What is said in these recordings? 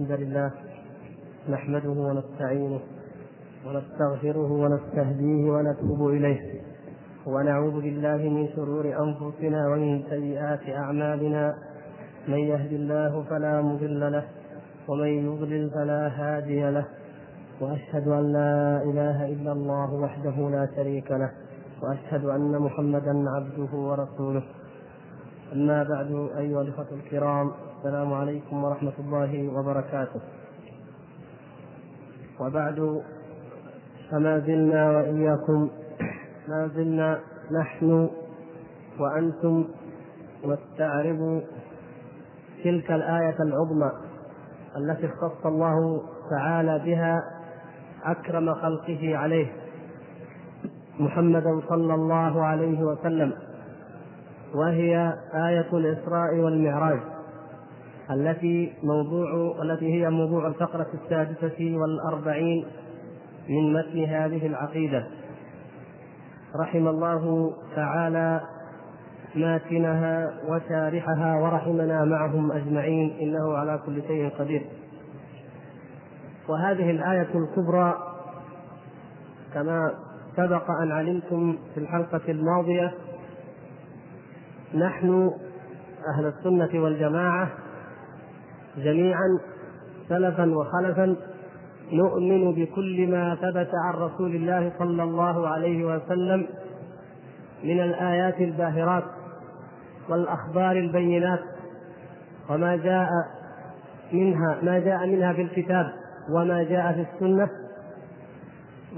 الحمد لله نحمده ونستعينه ونستغفره ونستهديه ونتوب إليه ونعوذ بالله من شرور أنفسنا ومن سيئات أعمالنا من يهد الله فلا مضل له ومن يضلل فلا هادي له وأشهد أن لا إله إلا الله وحده لا شريك له وأشهد أن محمدا عبده ورسوله. أما بعد أيها الإخوة الكرام السلام عليكم ورحمة الله وبركاته. وبعد فما زلنا وإياكم ما زلنا نحن وأنتم نستعرض تلك الآية العظمى التي اختص الله تعالى بها أكرم خلقه عليه محمدا صلى الله عليه وسلم وهي آية الإسراء والمعراج. التي موضوع التي هي موضوع الفقرة السادسة والأربعين من متن هذه العقيدة. رحم الله تعالى ماتنها وشارحها ورحمنا معهم أجمعين إنه على كل شيء قدير. وهذه الآية الكبرى كما سبق أن علمتم في الحلقة الماضية نحن أهل السنة والجماعة جميعا سلفا وخلفا نؤمن بكل ما ثبت عن رسول الله صلى الله عليه وسلم من الآيات الباهرات والأخبار البينات وما جاء منها ما جاء منها في الكتاب وما جاء في السنة.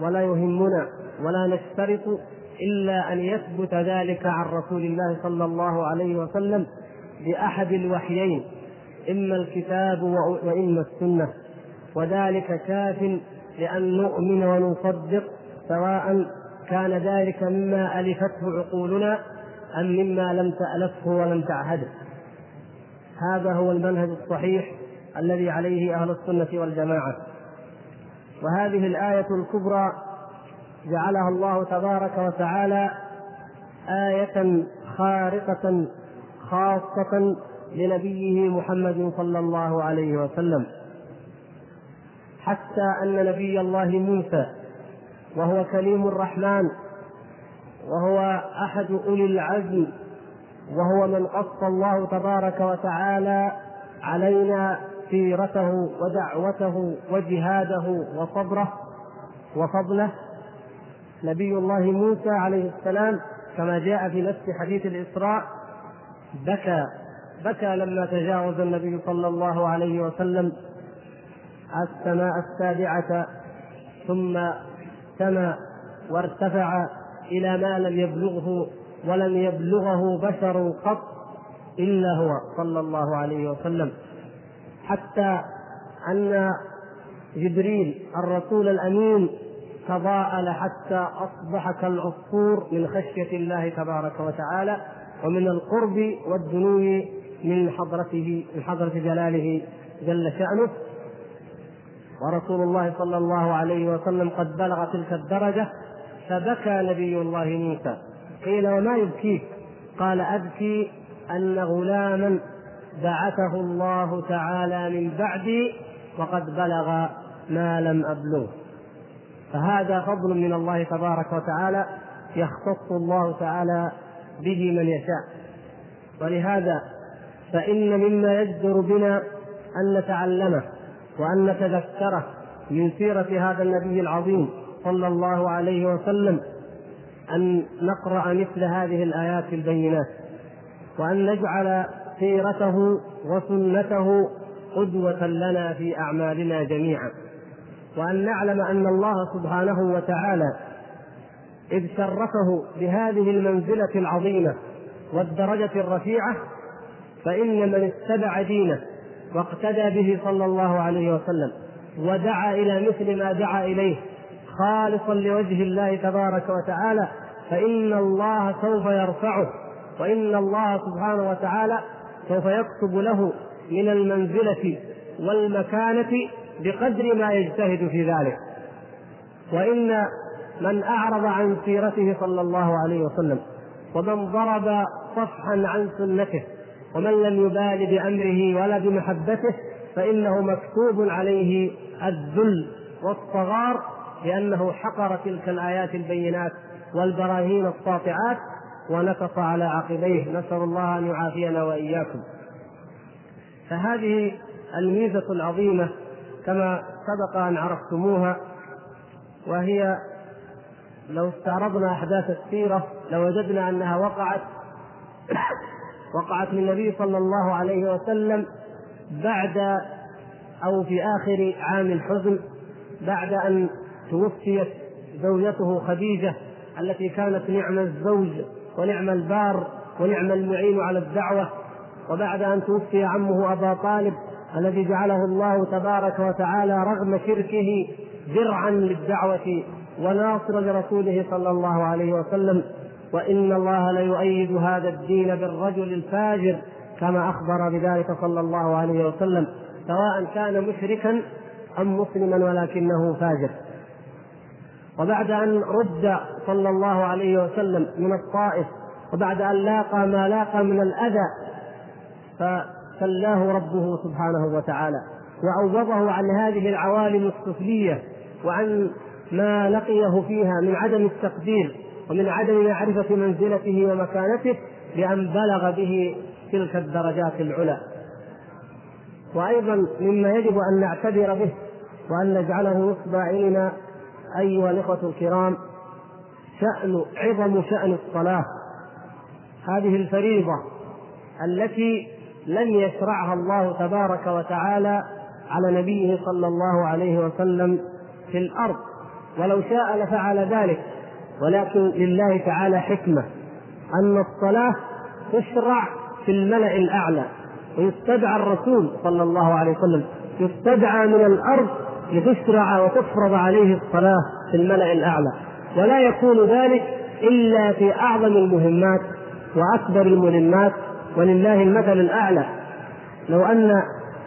ولا يهمنا ولا نشترط إلا أن يثبت ذلك عن رسول الله صلى الله عليه وسلم بأحد الوحيين. إما الكتاب وإما السنة. وذلك كاف لأن نؤمن ونصدق سواء كان ذلك مما ألفته عقولنا أم مما لم تألفه ولم تعهده. هذا هو المنهج الصحيح الذي عليه أهل السنة والجماعة. وهذه الآية الكبرى جعلها الله تبارك وتعالى آية خارقة خاصة لنبيه محمد صلى الله عليه وسلم. حتى أن نبي الله موسى وهو كليم الرحمن وهو أحد أولي العزم وهو من قص الله تبارك وتعالى علينا سيرته ودعوته وجهاده وصبره وفضله. نبي الله موسى عليه السلام كما جاء في نفس حديث الإسراء بكى بكى لما تجاوز النبي صلى الله عليه وسلم السماء السابعة ثم سما وارتفع إلى ما لم يبلغه ولم يبلغه بشر قط إلا هو صلى الله عليه وسلم. حتى أن جبريل الرسول الأمين تضاءل حتى أصبح كالعصفور من خشية الله تبارك وتعالى ومن القرب والدنو من حضرته من حضرة جلاله جل شأنه. ورسول الله صلى الله عليه وسلم قد بلغ تلك الدرجة فبكى نبي الله موسى. قيل وما يبكيك قال أبكي أن غلاما بعثه الله تعالى من بعدي وقد بلغ ما لم أبلغه. فهذا فضل من الله تبارك وتعالى يختص الله تعالى به من يشاء. ولهذا فإن مما يجدر بنا أن نتعلمه وأن نتذكره من سيرة هذا النبي العظيم صلى الله عليه وسلم أن نقرأ مثل هذه الآيات البينات وأن نجعل سيرته وسنته قدوة لنا في أعمالنا جميعا وأن نعلم أن الله سبحانه وتعالى إذ شرفه بهذه المنزلة العظيمة والدرجة الرفيعة فإن من اتبع دينه واقتدى به صلى الله عليه وسلم ودعا إلى مثل ما دعا إليه خالصا لوجه الله تبارك وتعالى فإن الله سوف يرفعه وإن الله سبحانه وتعالى سوف يكتب له من المنزلة والمكانة بقدر ما يجتهد في ذلك. وإن من أعرض عن سيرته صلى الله عليه وسلم ومن ضرب صفحا عن سنته ومن لم يبال بأمره ولا بمحبته فإنه مكتوب عليه الذل والصغار لأنه حقر تلك الآيات البينات والبراهين الساطعات ونكص على عقبيه. نسأل الله أن يعافينا وإياكم. فهذه الميزة العظيمة كما سبق أن عرفتموها وهي لو استعرضنا أحداث السيرة لوجدنا أنها وقعت وقعت للنبي صلى الله عليه وسلم بعد أو في آخر عام الحزن بعد أن توفيت زوجته خديجة التي كانت نعم الزوج ونعم البار ونعم المعين على الدعوة وبعد أن توفي عمه أبا طالب الذي جعله الله تبارك وتعالى رغم شركه درعا للدعوة وناصرا لرسوله صلى الله عليه وسلم. وإن الله ليؤيد هذا الدين بالرجل الفاجر كما أخبر بذلك صلى الله عليه وسلم سواء كان مشركا أم مسلما ولكنه فاجر. وبعد أن رد صلى الله عليه وسلم من الطائف وبعد أن لاقى ما لاقى من الأذى فسلاه ربه سبحانه وتعالى وعوضه عن هذه العوالم السفلية وعن ما لقيه فيها من عدم التقدير. ومن عدم معرفة منزلته ومكانته بأن بلغ به تلك الدرجات العلى. وأيضا مما يجب أن نعتبر به وأن نجعله نصب عيننا أيها الإخوة الكرام شأن عظم شأن الصلاة. هذه الفريضة التي لم يشرعها الله تبارك وتعالى على نبيه صلى الله عليه وسلم في الأرض. ولو شاء لفعل ذلك. ولكن لله تعالى حكمة أن الصلاة تشرع في الملأ الأعلى ويستدعى الرسول صلى الله عليه وسلم يستدعى من الأرض لتشرع وتفرض عليه الصلاة في الملأ الأعلى. ولا يكون ذلك إلا في أعظم المهمات وأكبر الملمات ولله المثل الأعلى. لو أن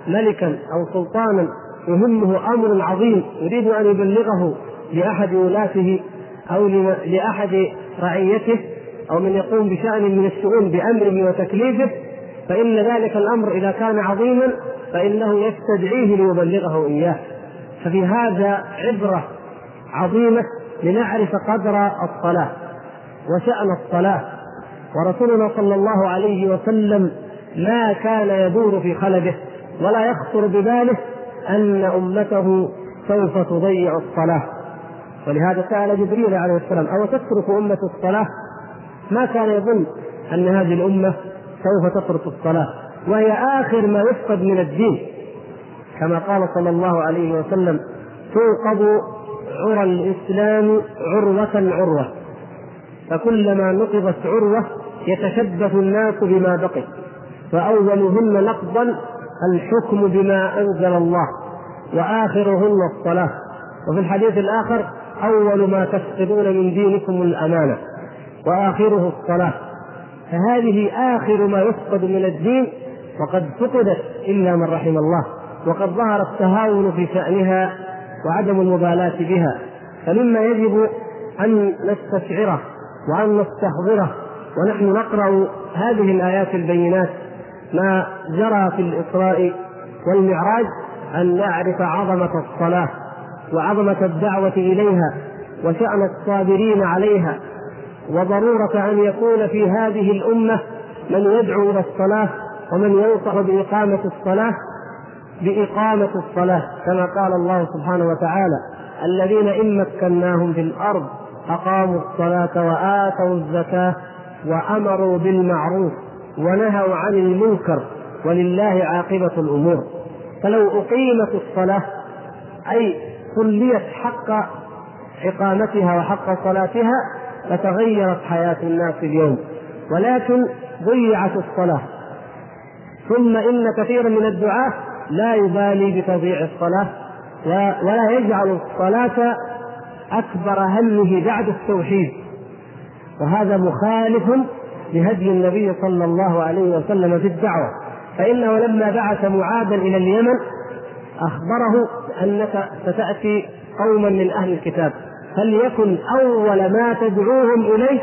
ملكا أو سلطانا يهمه أمر عظيم يريد أن يبلغه لأحد ولاته أو لأحد رعيته أو من يقوم بشأن من الشؤون بأمره وتكليفه فإن ذلك الأمر إذا كان عظيما فإنه يستدعيه ليبلغه إياه. ففي هذا عبرة عظيمة لنعرف قدر الصلاة وشأن الصلاة. ورسولنا صلى الله عليه وسلم ما كان يدور في خلده ولا يخطر بباله أن أمته سوف تضيع الصلاة. ولهذا سأل جبريل عليه السلام أو تترك أمة الصلاة؟ ما كان يظن أن هذه الأمة سوف تترك الصلاة وهي آخر ما يفقد من الدين. كما قال صلى الله عليه وسلم توقظ عرى الإسلام عروة عروة فكلما نقضت عروة يتشبث الناس بما بقي فأولهن نقضا الحكم بما أنزل الله وآخرهن الصلاة. وفي الحديث الآخر أول ما تفقدون من دينكم الأمانة وآخره الصلاة. فهذه آخر ما يفقد من الدين وقد فقدت إلا من رحم الله وقد ظهر التهاون في شأنها وعدم المبالاة بها. فمما يجب أن نستشعره وأن نستحضره ونحن نقرأ هذه الآيات البينات ما جرى في الإسراء والمعراج أن نعرف عظمة الصلاة. وعظمة الدعوة إليها وشأن الصابرين عليها وضرورة أن يكون في هذه الأمة من يدعو إلى الصلاة ومن ينصح بإقامة الصلاة بإقامة الصلاة كما قال الله سبحانه وتعالى الذين إن مكناهم في الأرض أقاموا الصلاة وآتوا الزكاة وأمروا بالمعروف ونهوا عن المنكر ولله عاقبة الأمور. فلو أقيمت الصلاة أي صليت حق إقامتها وحق صلاتها لتغيرت حياة الناس اليوم. ولكن ضيعت الصلاة. ثم إن كثيرا من الدعاة لا يبالي بتضييع الصلاة ولا يجعل الصلاة أكبر همه بعد التوحيد. وهذا مخالف لهدي النبي صلى الله عليه وسلم في الدعوة. فإنه لما بعث معاذا إلى اليمن أخبره أنك ستأتي قوما من أهل الكتاب. فليكن أول ما تدعوهم إليه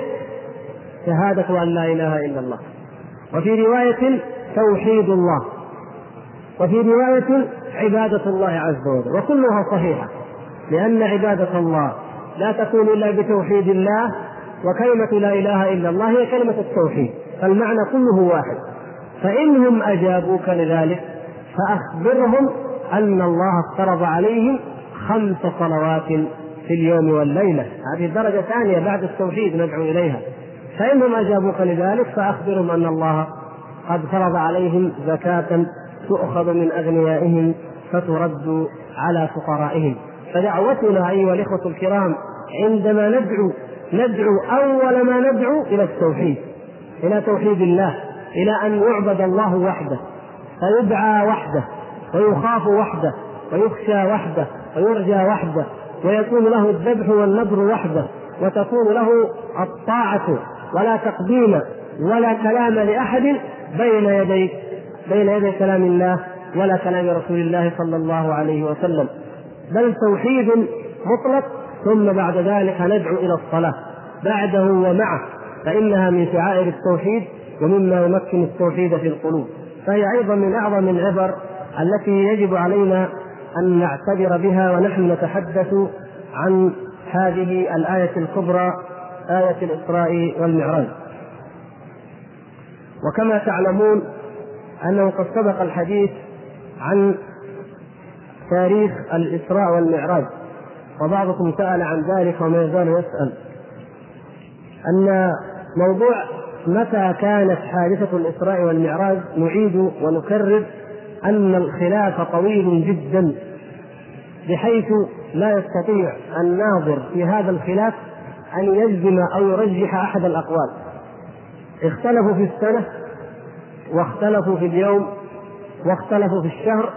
شهادة أن لا إله إلا الله. وفي رواية توحيد الله. وفي رواية عبادة الله عز وجل. وكلها صحيحة. لأن عبادة الله لا تكون إلا بتوحيد الله وكلمة لا إله إلا الله هي كلمة التوحيد. فالمعنى كله واحد. فإنهم أجابوك لذلك فأخبرهم أن الله افترض عليهم خمس صلوات في اليوم والليلة. هذه درجة ثانية بعد التوحيد ندعو إليها. فإنهم أجابوك لذلك فأخبرهم أن الله قد فرض عليهم زكاة تؤخذ من أغنيائهم فترد على فقرائهم. فدعوتنا أيها الإخوة الكرام عندما ندعو ندعو أول ما ندعو إلى التوحيد إلى توحيد الله إلى أن يعبد الله وحده فيدعى وحده. ويخاف وحده ويخشى وحده ويرجى وحده ويكون له الذبح والنذر وحده وتكون له الطاعة ولا تقديم ولا كلام لأحد بين يدي بين يدي كلام الله ولا كلام رسول الله صلى الله عليه وسلم. بل توحيد مطلق ثم بعد ذلك ندعو إلى الصلاة. بعده ومعه فإنها من شعائر التوحيد ومما يمكن التوحيد في القلوب. فهي أيضا من أعظم العبر التي يجب علينا أن نعتبر بها ونحن نتحدث عن هذه الآية الكبرى آية الإسراء والمعراج. وكما تعلمون أنه قد سبق الحديث عن تاريخ الإسراء والمعراج وبعضكم سأل عن ذلك وما يزال يسأل. أن موضوع متى كانت حادثة الإسراء والمعراج نعيد ونكرر أن الخلاف طويل جدا بحيث لا يستطيع الناظر في هذا الخلاف أن يجزم أو يرجح أحد الأقوال. اختلفوا في السنة واختلفوا في اليوم واختلفوا في الشهر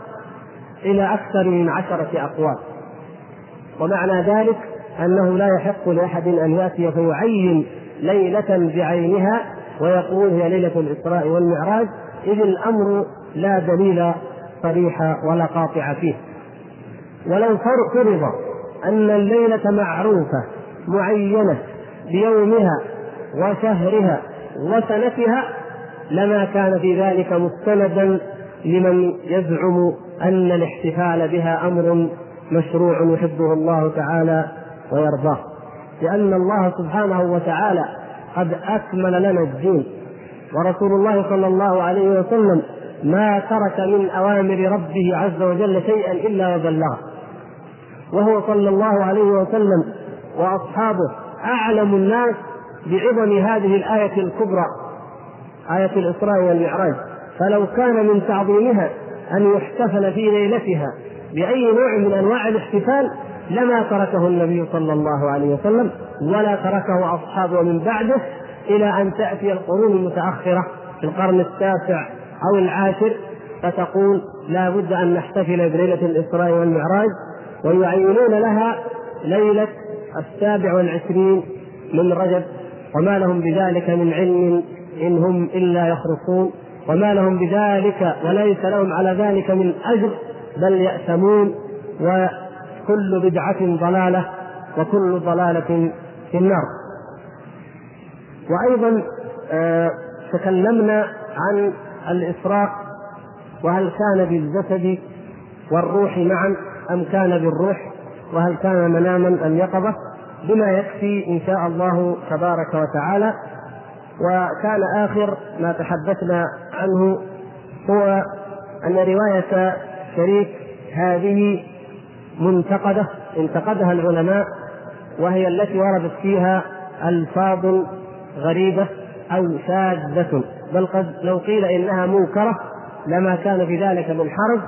إلى أكثر من عشرة أقوال. ومعنى ذلك أنه لا يحق لأحد أن يأتي فيعين ليلة بعينها ويقول هي ليلة الإسراء والمعراج إذ الأمر لا دليل صريح ولا قاطع فيه. ولو فرض أن الليلة معروفة معينة بيومها وشهرها وسنتها لما كان في ذلك مستندا لمن يزعم أن الاحتفال بها أمر مشروع يحبه الله تعالى ويرضاه. لأن الله سبحانه وتعالى قد أكمل لنا الدين. ورسول الله صلى الله عليه وسلم ما ترك من أوامر ربه عز وجل شيئا إلا وبلغه. وهو صلى الله عليه وسلم وأصحابه أعلم الناس بعظم هذه الآية الكبرى آية الإسراء والمعراج. فلو كان من تعظيمها أن يحتفل في ليلتها بأي نوع من أنواع الاحتفال لما تركه النبي صلى الله عليه وسلم ولا تركه أصحابه من بعده إلى أن تأتي القرون المتأخرة في القرن التاسع أو العاشر فتقول لا بد أن نحتفل بليلة الإسراء والمعراج ويعينون لها ليلة السابع والعشرين من رجب. وما لهم بذلك من علم إن هم إلا يخرصون. وما لهم بذلك وليس لهم على ذلك من أجر بل يأثمون. وكل بدعة ضلالة وكل ضلالة في النار. وأيضا آه تكلمنا عن الإسراء وهل كان بالجسد والروح معا أم كان بالروح؟ وهل كان مناما أم يقظة؟ بما يكفي إن شاء الله تبارك وتعالى. وكان آخر ما تحدثنا عنه هو أن رواية شريك هذه منتقدة انتقدها العلماء وهي التي وردت فيها ألفاظ غريبة أو شاذة. بل قد لو قيل إنها منكرة لما كان في ذلك من حرج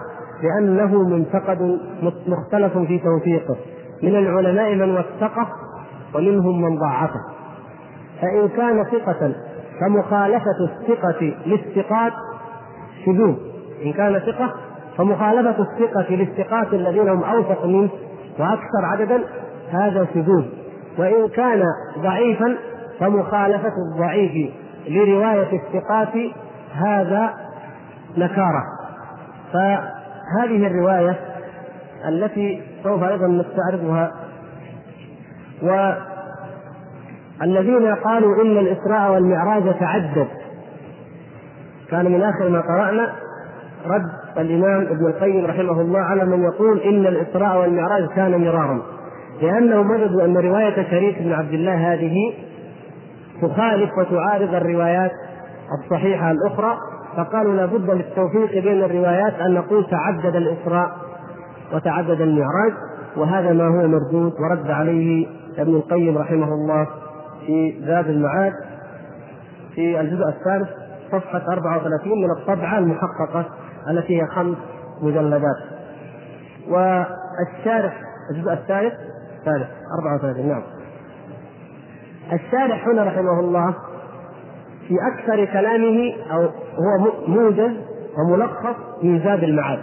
لأنه منتقد مختلف في توثيقه. من العلماء من وثقه ومنهم من ضعفه. فإن كان ثقة فمخالفة الثقة للثقات شذوذ. إن كان ثقة فمخالفة الثقة للثقات الذين هم أوثق منه. وأكثر عددا هذا شذوذ. وإن كان ضعيفا فمخالفة الضعيف لرواية الثقات هذا نكارة. فهذه الرواية التي سوف أيضا نستعرضها و الذين قالوا إن الإسراء والمعراج تعدد. كان من آخر ما قرأنا رد الإمام ابن القيم رحمه الله على من يقول إن الإسراء والمعراج كان مرارا لأنهم وجدوا أن رواية شريك بن عبد الله هذه تخالف وتعارض الروايات الصحيحة الأخرى فقالوا لابد للتوفيق بين الروايات أن نقول تعدد الاسراء وتعدد المعراج وهذا ما هو مردود ورد عليه ابن القيم رحمه الله في زاد المعاد في الجزء الثالث صفحة 34 من الطبعة المحققة التي هي خمس مجلدات. والشارح الجزء الثالث ثالث 34 نعم. الشارح هنا رحمه الله في أكثر كلامه أو هو موجز وملخص من زاد المعاد.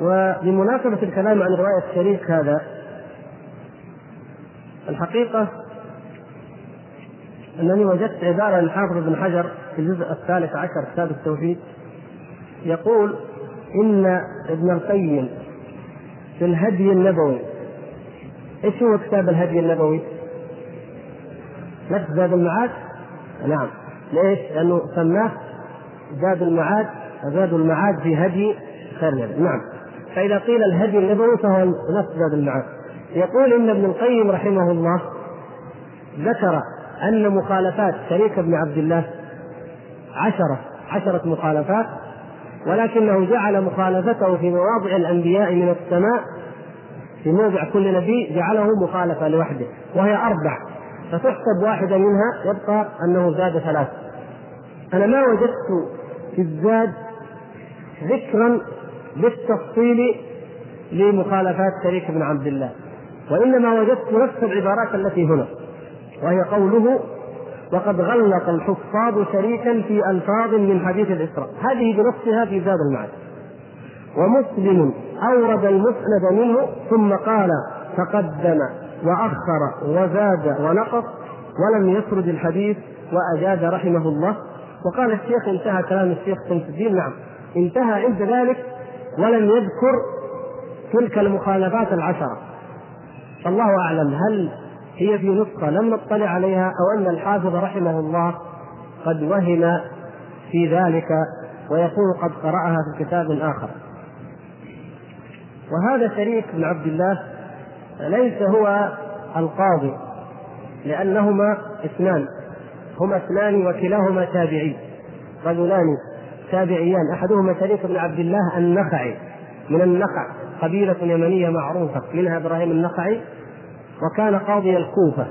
وبمناسبة الكلام عن رواية الشريك هذا الحقيقة أنني وجدت عبارة للحافظ ابن حجر في الجزء الثالث عشر كتاب التوحيد يقول إن ابن القيم في الهدي النبوي إيش هو كتاب الهدي النبوي؟ نفس زاد المعاد؟ نعم ليش؟ لأنه سماه زاد المعاد زاد المعاد في هدي خير نعم فإذا قيل الهدي النبوي فهو نفس زاد المعاد يقول إن ابن القيم رحمه الله ذكر أن مخالفات شريك بن عبد الله عشرة عشرة مخالفات ولكنه جعل مخالفته في مواضع الأنبياء من السماء في موضع كل نبي جعله مخالفة لوحده وهي أربع. فتحسب واحدة منها يبقى أنه زاد ثلاث أنا ما وجدت في الزاد ذكرا بالتفصيل لمخالفات شريك بن عبد الله وإنما وجدت نفس العبارات التي هنا وهي قوله وقد غلق الحفاظ شريكا في ألفاظ من حديث الإسراء هذه بنفسها في زاد المعاد ومسلم أورد المسند منه ثم قال تقدم وأخر وزاد ونقص ولم يسرد الحديث وأجاد رحمه الله. وقال الشيخ انتهى كلام الشيخ شمس الدين نعم. انتهى عند ذلك ولم يذكر تلك المخالفات العشرة. فالله أعلم هل هي في نسخة لم نطلع عليها أو أن الحافظ رحمه الله قد وهم في ذلك ويكون قد قرأها في كتاب آخر. وهذا شريك بن عبد الله ليس هو القاضي لأنهما اثنان هما اثنان وكلاهما تابعي رجلان تابعيان أحدهما شريك بن عبد الله النخعي من النخع قبيلة يمنية معروفة منها إبراهيم النخعي وكان قاضي الكوفة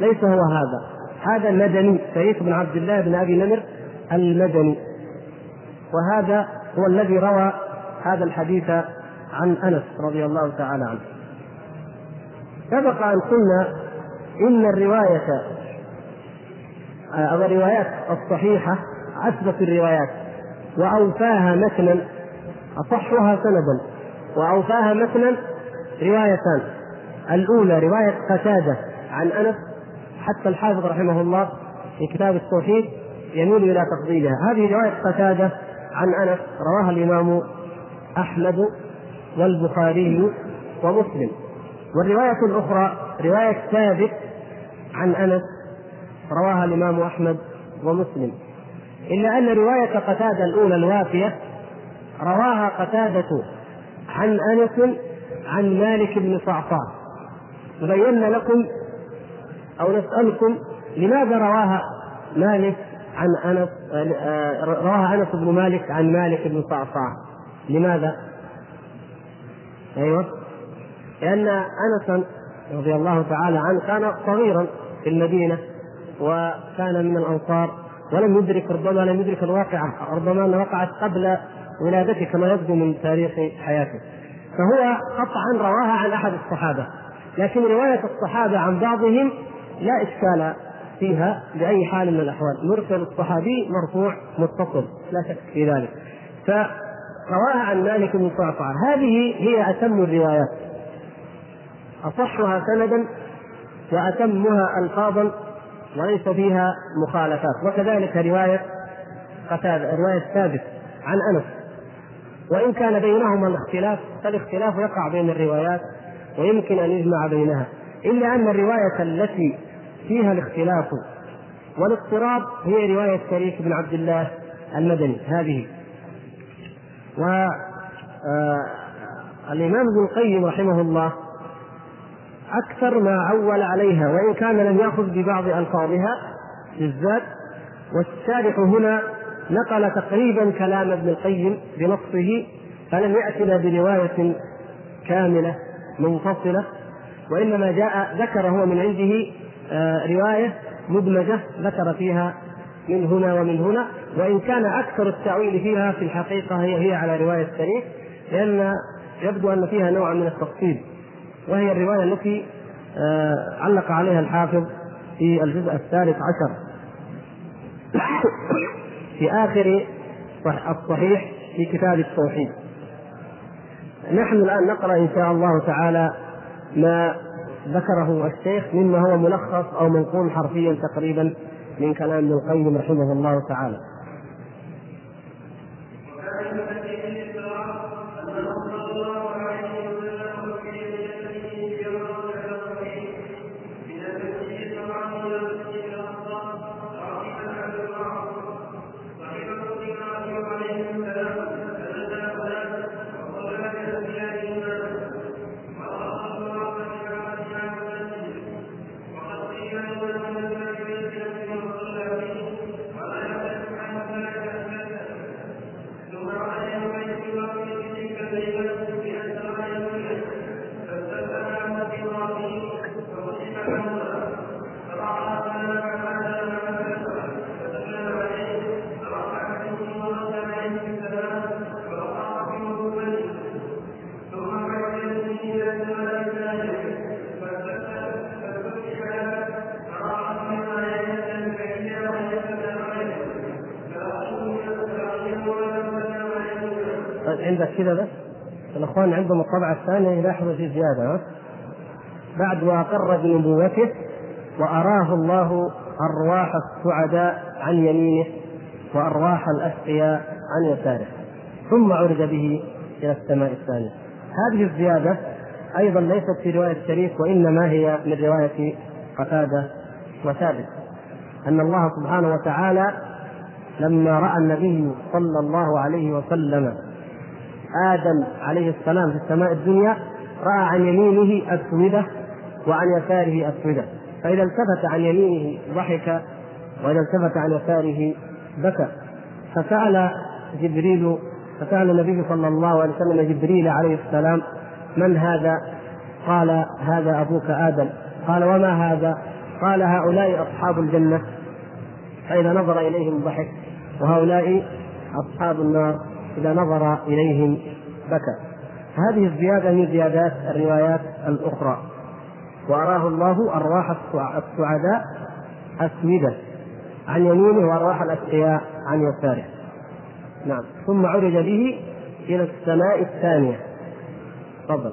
ليس هو هذا هذا المدني شريك بن عبد الله بن أبي نمر المدني وهذا هو الذي روى هذا الحديث عن أنس رضي الله تعالى عنه. سبق أن قلنا إن الرواية أو الروايات الصحيحة أثبت الروايات وأوفاها متنا أصحها سندا وأوفاها متنا روايتان. الأولى رواية قتادة عن أنس حتى الحافظ رحمه الله في كتاب التوحيد يميل إلى تفضيلها. هذه رواية قتادة عن أنس رواها الإمام أحمد والبخاري ومسلم. والرواية الأخرى رواية ثابت عن أنس رواها الإمام أحمد ومسلم. إلا أن رواية قتادة الأولى الوافية رواها قتادة عن أنس عن مالك بن صعصع بينا لكم أو نسألكم لماذا رواها مالك عن أنس رواها أنس بن مالك عن مالك بن صعصع لماذا؟ أيوه. لأن أنسا رضي الله تعالى عنه كان صغيرا في المدينة وكان من الأنصار ولم يدرك ربما لم يدرك الواقعة ربما أنها وقعت قبل ولادته كما يبدو من تاريخ حياته. فهو قطعا رواها عن أحد الصحابة لكن رواية الصحابة عن بعضهم لا إشكال فيها بأي حال من الأحوال. مرسل الصحابي مرفوع متصل لا شك في ذلك. فرواها عن مالك بن صعصعة. هذه هي أتم الروايات. أصحها سندا وأتمها ألفاظا وليس فيها مخالفات. وكذلك رواية قتادة رواية ثابت عن أنس. وإن كان بينهما الاختلاف فالاختلاف يقع بين الروايات ويمكن أن يجمع بينها. إلا أن الرواية التي فيها الاختلاف والاضطراب هي رواية شريك بن عبد الله المدني. هذه. و آه، الإمام ابن القيم رحمه الله أكثر ما عول عليها وإن كان لم يأخذ ببعض ألفاظها بالذات والشارح هنا نقل تقريبا كلام ابن القيم بنصه فلم يأتنا برواية كاملة منفصلة وإنما جاء ذكر هو من عنده آه، رواية مدمجة ذكر فيها من هنا ومن هنا وإن كان أكثر التأويل فيها في الحقيقة هي هي على رواية الشريف لأن يبدو أن فيها نوع من التفصيل وهي الرواية التي آه، علق عليها الحافظ في الجزء الثالث عشر. في آخر الصحيح في كتاب التوحيد. نحن الآن نقرأ إن شاء الله تعالى ما ذكره الشيخ مما هو ملخص أو منقول حرفيا تقريبا من كلام ابن القيم رحمه الله تعالى. عندك كذا بس؟ الإخوان عندهم الطبعة الثانية يلاحظوا في زيادة بعد واقر بنبوته وأراه الله أرواح السعداء عن يمينه وأرواح الأشقياء عن يساره ثم عرج به إلى السماء الثانية. هذه الزيادة أيضا ليست في رواية الشريف وإنما هي من رواية قتادة وثابت. أن الله سبحانه وتعالى لما رأى النبي صلى الله عليه وسلم آدم عليه السلام في السماء الدنيا رأى عن يمينه أسودة وعن يساره أسودة فإذا التفت عن يمينه ضحك وإذا التفت عن يساره بكى. فسأل جبريل فسأل النبي صلى الله عليه وسلم جبريل عليه السلام من هذا؟ قال هذا أبوك آدم. قال وما هذا؟ قال هؤلاء أصحاب الجنة. فإذا نظر إليهم ضحك وهؤلاء أصحاب النار. إذا نظر إليهم بكى. هذه الزيادة من زيادات الروايات الأخرى. وأراه الله أرواح السعداء أسودة. عن يمينه وأرواح الأشقياء عن يساره. نعم. ثم عرج به إلى السماء الثانية. تفضل.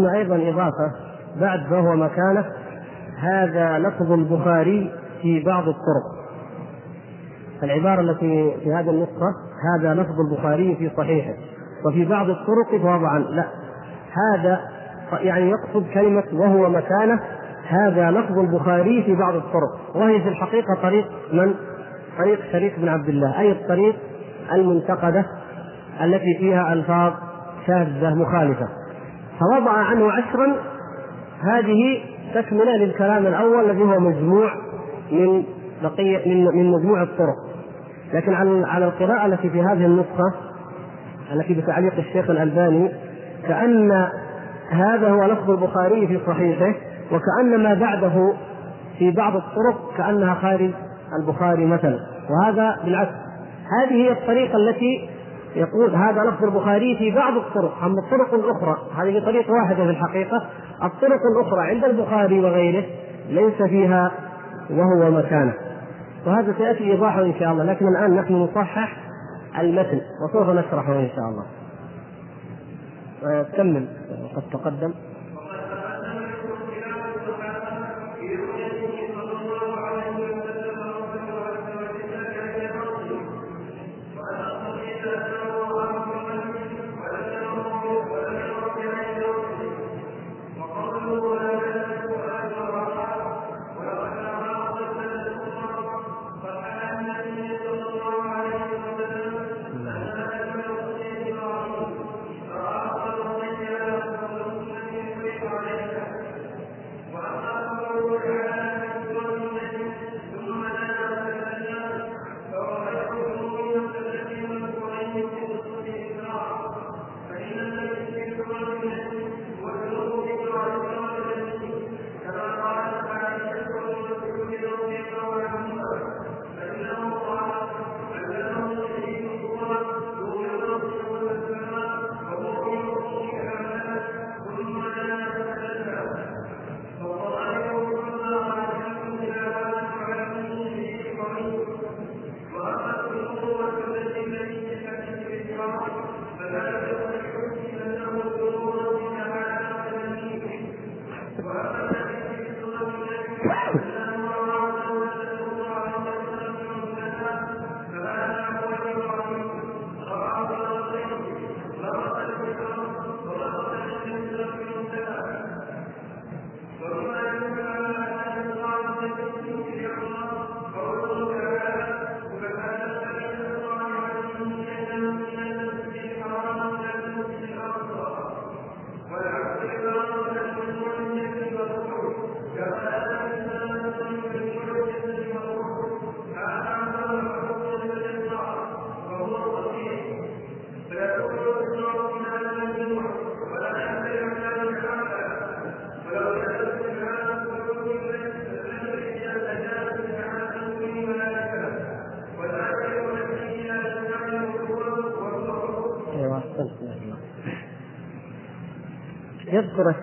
ثم أيضا إضافة بعد فهو مكانه. هذا لفظ البخاري في بعض الطرق. العبارة التي في هذه النسخة هذا لفظ البخاري في صحيحه. وفي بعض الطرق فوضعا لا. هذا يعني يقصد كلمة وهو مكانه. هذا لفظ البخاري في بعض الطرق. وهي في الحقيقة طريق من؟ طريق شريك بن عبد الله. أي الطريق المنتقدة التي فيها ألفاظ شاذة مخالفة. فوضع عنه عشرا هذه تكملة للكلام الأول الذي هو مجموع من بقية من من مجموع الطرق. لكن على على القراءة التي في هذه النسخة التي بتعليق الشيخ الألباني كأن هذا هو لفظ البخاري في صحيحه وكأن ما بعده في بعض الطرق كأنها خارج البخاري مثلا. وهذا بالعكس. هذه هي الطريقة التي يقول هذا لفظ البخاري في بعض الطرق أما الطرق الأخرى هذه طريقة واحدة في الحقيقة الطرق الأخرى عند البخاري وغيره ليس فيها وهو مكانه. وهذا سيأتي إيضاحه إن شاء الله لكن الآن نحن نصحح المتن وسوف نشرحه إن شاء الله. كمل قد تقدم.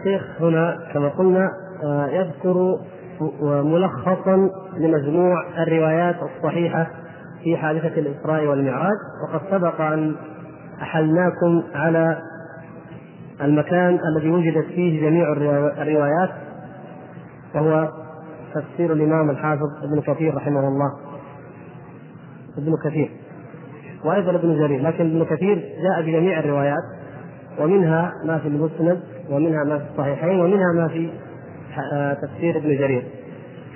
الشيخ هنا كما قلنا آه، يذكر ملخصا لمجموع الروايات الصحيحة في حادثة الإسراء والمعراج. وقد سبق أن أحلناكم على المكان الذي وجدت فيه جميع الروايات وهو تفسير الإمام الحافظ ابن كثير رحمه الله. ابن كثير. وأيضا ابن جرير. لكن ابن كثير جاء بجميع الروايات ومنها ما في المسند. ومنها ما في الصحيحين ومنها ما في آه، تفسير ابن جرير.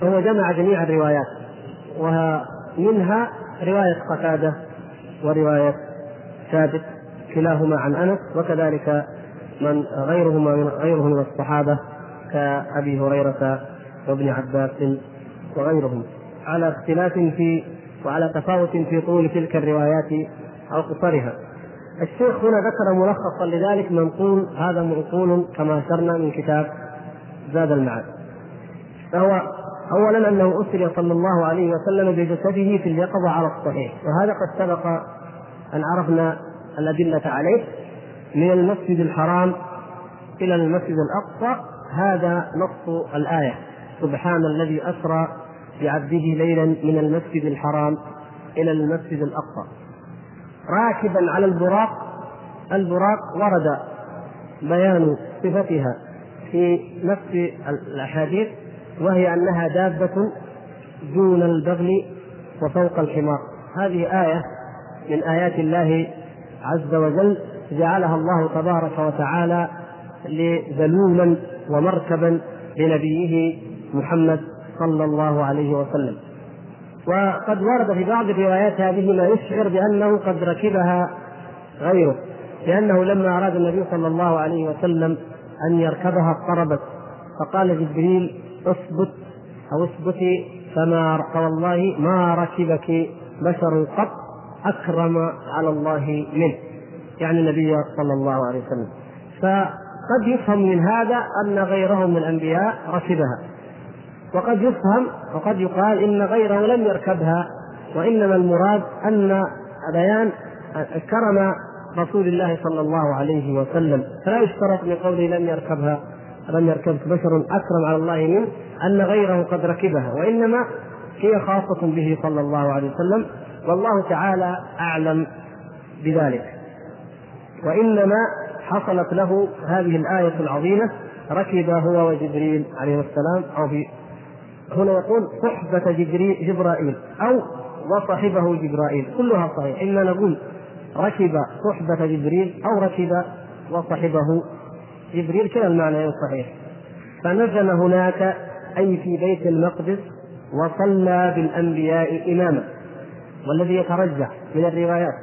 فهو جمع جميع الروايات ومنها رواية قتادة ورواية ثابت كلاهما عن أنس وكذلك من غيرهما من غيره من الصحابة كأبي هريرة وابن عباس وغيرهم. على اختلاف في وعلى تفاوت في طول تلك الروايات أو قصرها. الشيخ هنا ذكر ملخصا لذلك منقول هذا منقول كما أشرنا من كتاب زاد المعاد. فهو اولا أنه اسري صلى الله عليه وسلم بجسده في اليقظة على الصحيح. وهذا قد سبق أن عرفنا الأدلة عليه من المسجد الحرام إلى المسجد الأقصى. هذا نص الآية. سبحان الذي أسرى بعبده ليلا من المسجد الحرام إلى المسجد الأقصى. راكبا على البراق البراق ورد بيان صفتها في نفس الأحاديث وهي أنها دابة دون البغل وفوق الحمار. هذه آية من آيات الله عز وجل جعلها الله تبارك وتعالى ذلولا ومركبا لنبيه محمد صلى الله عليه وسلم. وقد ورد في بعض الروايات هذه ما يشعر بأنه قد ركبها غيره لأنه لما أراد النبي صلى الله عليه وسلم أن يركبها اضطربت. فقال جبريل اثبت أو اثبتي فما فوالله ما ركبك بشر قط أكرم على الله منه. يعني النبي صلى الله عليه وسلم. فقد يفهم من هذا أن غيره من الأنبياء ركبها. وقد يفهم وقد يقال إن غيره لم يركبها وإنما المراد أن بيان كرم رسول الله صلى الله عليه وسلم. فلا يشترط من قوله لم يركبها لم يركب بشر أكرم على الله منه أن غيره قد ركبها وإنما هي خاصة به صلى الله عليه وسلم. والله تعالى أعلم بذلك. وإنما حصلت له هذه الآية العظيمة ركب هو وجبريل عليه السلام أو في هنا يقول صحبة جبرائيل أو وصحبه جبرائيل كلها صحيح. إما نقول ركب صحبة جبريل أو ركب وصحبه جبريل كلا المعنى صحيح. فنزل هناك أي في بيت المقدس وصلى بالأنبياء إماما. والذي يترجح من الروايات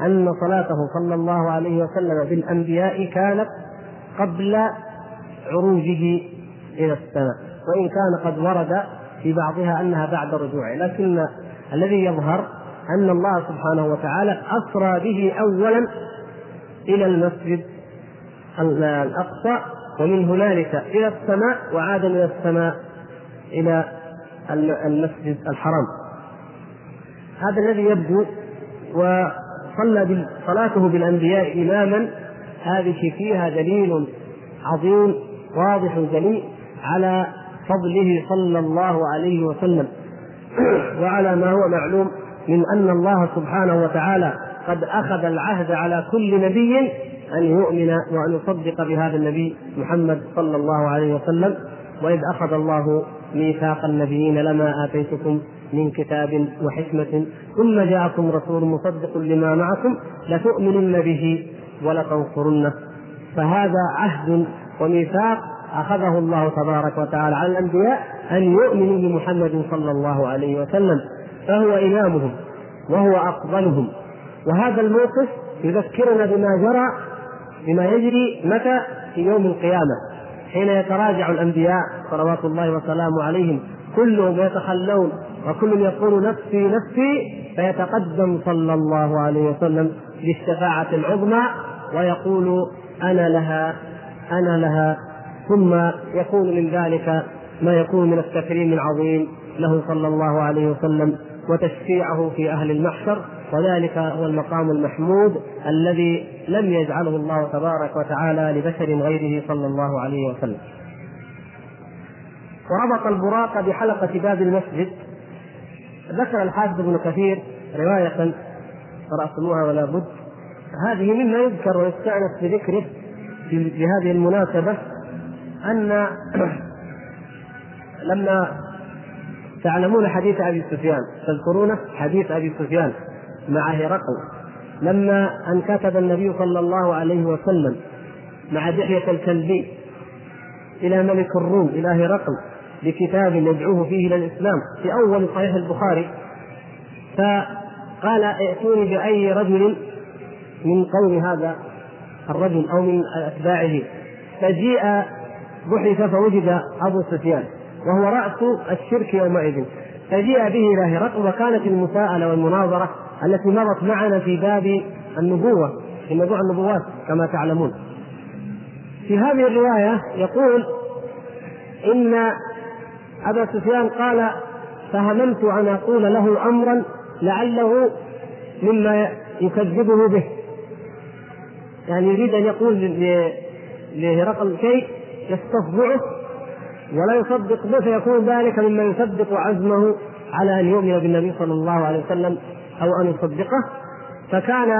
أن صلاته صلى الله عليه وسلم بالأنبياء كانت قبل عروجه إلى السماء. وإن كان قد ورد في بعضها أنها بعد رجوعه. لكن الذي يظهر أن الله سبحانه وتعالى أسرى به أولا إلى المسجد الأقصى ومن هنالك إلى السماء وعاد من السماء إلى المسجد الحرام. هذا الذي يبدو وصلى صلاته بالأنبياء إماما هذه فيها دليل عظيم واضح جلي على فضله صلى الله عليه وسلم. وعلى ما هو معلوم من أن الله سبحانه وتعالى قد أخذ العهد على كل نبي أن يؤمن وأن يصدق بهذا النبي محمد صلى الله عليه وسلم. وإذ أخذ الله ميثاق النبيين لما آتيتكم من كتاب وحكمة ثم جاءكم رسول مصدق لما معكم لتؤمنن به ولتنصرنه. فهذا عهد وميثاق أخذه الله تبارك وتعالى على الأنبياء أن يؤمنوا بمحمد صلى الله عليه وسلم فهو إمامهم وهو أقبلهم وهذا الموقف يذكرنا بما جرى بما يجري متى؟ في يوم القيامة حين يتراجع الأنبياء صلوات الله وسلامه عليهم. كلهم يتخلون وكل يقول نفسي نفسي فيتقدم صلى الله عليه وسلم بالشفاعة العظمى ويقول أنا لها أنا لها ثم يكون من ذلك ما يكون من التكريم العظيم له صلى الله عليه وسلم وتشفيعه في أهل المحشر وذلك هو المقام المحمود الذي لم يجعله الله تبارك وتعالى لبشر غيره صلى الله عليه وسلم. وربط البراق بحلقة باب المسجد. ذكر الحافظ ابن كثير رواية قرأتموها ولا بد. هذه مما يذكر ويستأنس بذكره في هذه المناسبة. أن لما تعلمون حديث أبي سفيان تذكرونه؟ حديث أبي سفيان مع هرقل. لما أن كتب النبي صلى الله عليه وسلم مع دحية الكلبي إلى ملك الروم إلى هرقل بكتاب يدعوه فيه إلى الإسلام في أول صحيح البخاري فقال ائتوني بأي رجل من قوم هذا الرجل أو من أتباعه؟ فجيء بحث فوجد أبو سفيان وهو رأس الشرك يومئذ. فجيء به إلى هرقل وكانت المساءلة والمناظرة التي مرت معنا في باب النبوة في موضوع النبوات كما تعلمون. في هذه الرواية يقول إن أبا سفيان قال فهممت أن أقول له أمرا لعله مما يكذبه به. يعني يريد أن يقول لهرقل شيء يستفضعه ولا يصدق به فيكون ذلك مما يثبت عزمه على أن يؤمن بالنبي صلى الله عليه وسلم أو أن يصدقه. فكان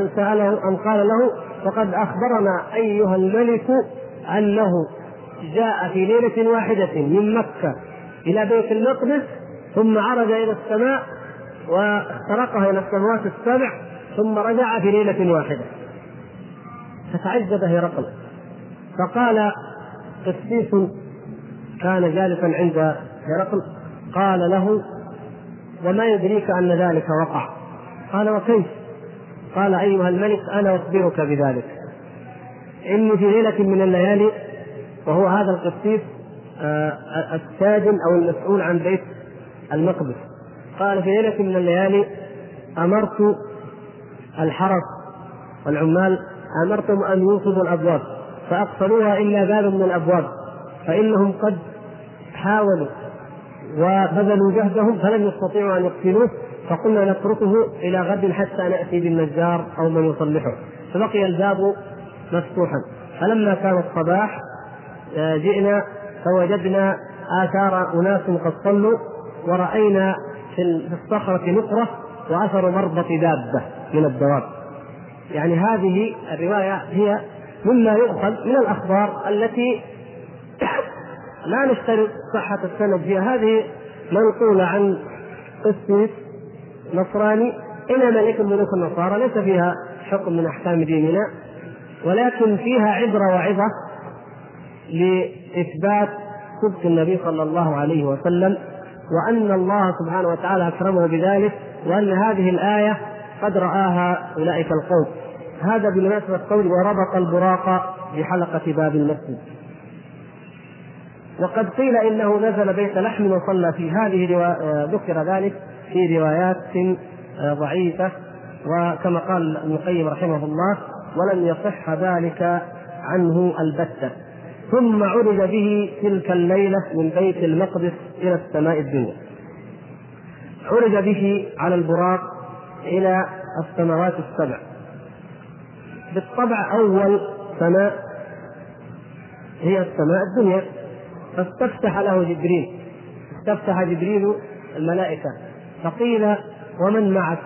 أن سأله أن قال له فقد أخبرنا أيها الملك أنه جاء في ليلة واحدة من مكة إلى بيت المقدس ثم عرج إلى السماء واخترقها إلى السماوات السبع ثم رجع في ليلة واحدة. فتعجب هرقل. فقال قسيس كان جالسا عند هرقل قال له وما يدريك أن ذلك وقع؟ قال وكيف؟ قال أيها الملك أنا أخبرك بذلك. إني في ليلة من الليالي وهو هذا القسيس آه، الساجن أو المسؤول عن بيت المقدس. قال في ليلة من الليالي أمرت الحرس والعمال أمرتهم أن يوقظوا الأبواب. فأقفلوها إلا باب من الأبواب فإنهم قد حاولوا وبذلوا جهدهم فلم يستطيعوا أن يقتلوه فقلنا نتركه إلى غد حتى نأتي بالنجار أو من يصلحه. فبقي الباب مفتوحا. فلما كان الصباح آه، جئنا فوجدنا آثار أناس قد صلوا ورأينا في الصخرة نقرة وأثر مربط دابة من الدواب. يعني هذه الرواية هي مما يؤخذ من الأخبار التي لا نشترط صحة السند فيها. هذه منقولة عن قسيس نصراني. إلى ملك ملوك النصارى. ليس فيها حكم من أحكام ديننا ولكن فيها عبرة وعظة لإثبات صدق النبي صلى الله عليه وسلم وأن الله سبحانه وتعالى أكرمه بذلك وأن هذه الآية قد رآها أولئك القوم. هذا بمناسبة قول وربط البراق بحلقة باب المسجد. وقد قيل إنه نزل بيت لحم وصلى فيه هذه ذكر ذلك في روايات ضعيفة. وكما قال ابن القيم رحمه الله ولم يصح ذلك عنه البتة ثم عرج به تلك الليلة من بيت المقدس إلى السماء الدنيا. عرج به على البراق إلى السماوات السبع. بالطبع أول سماء هي السماء الدنيا. فاستفتح له جبريل. استفتح جبريل الملائكة. فقيل ومن معك؟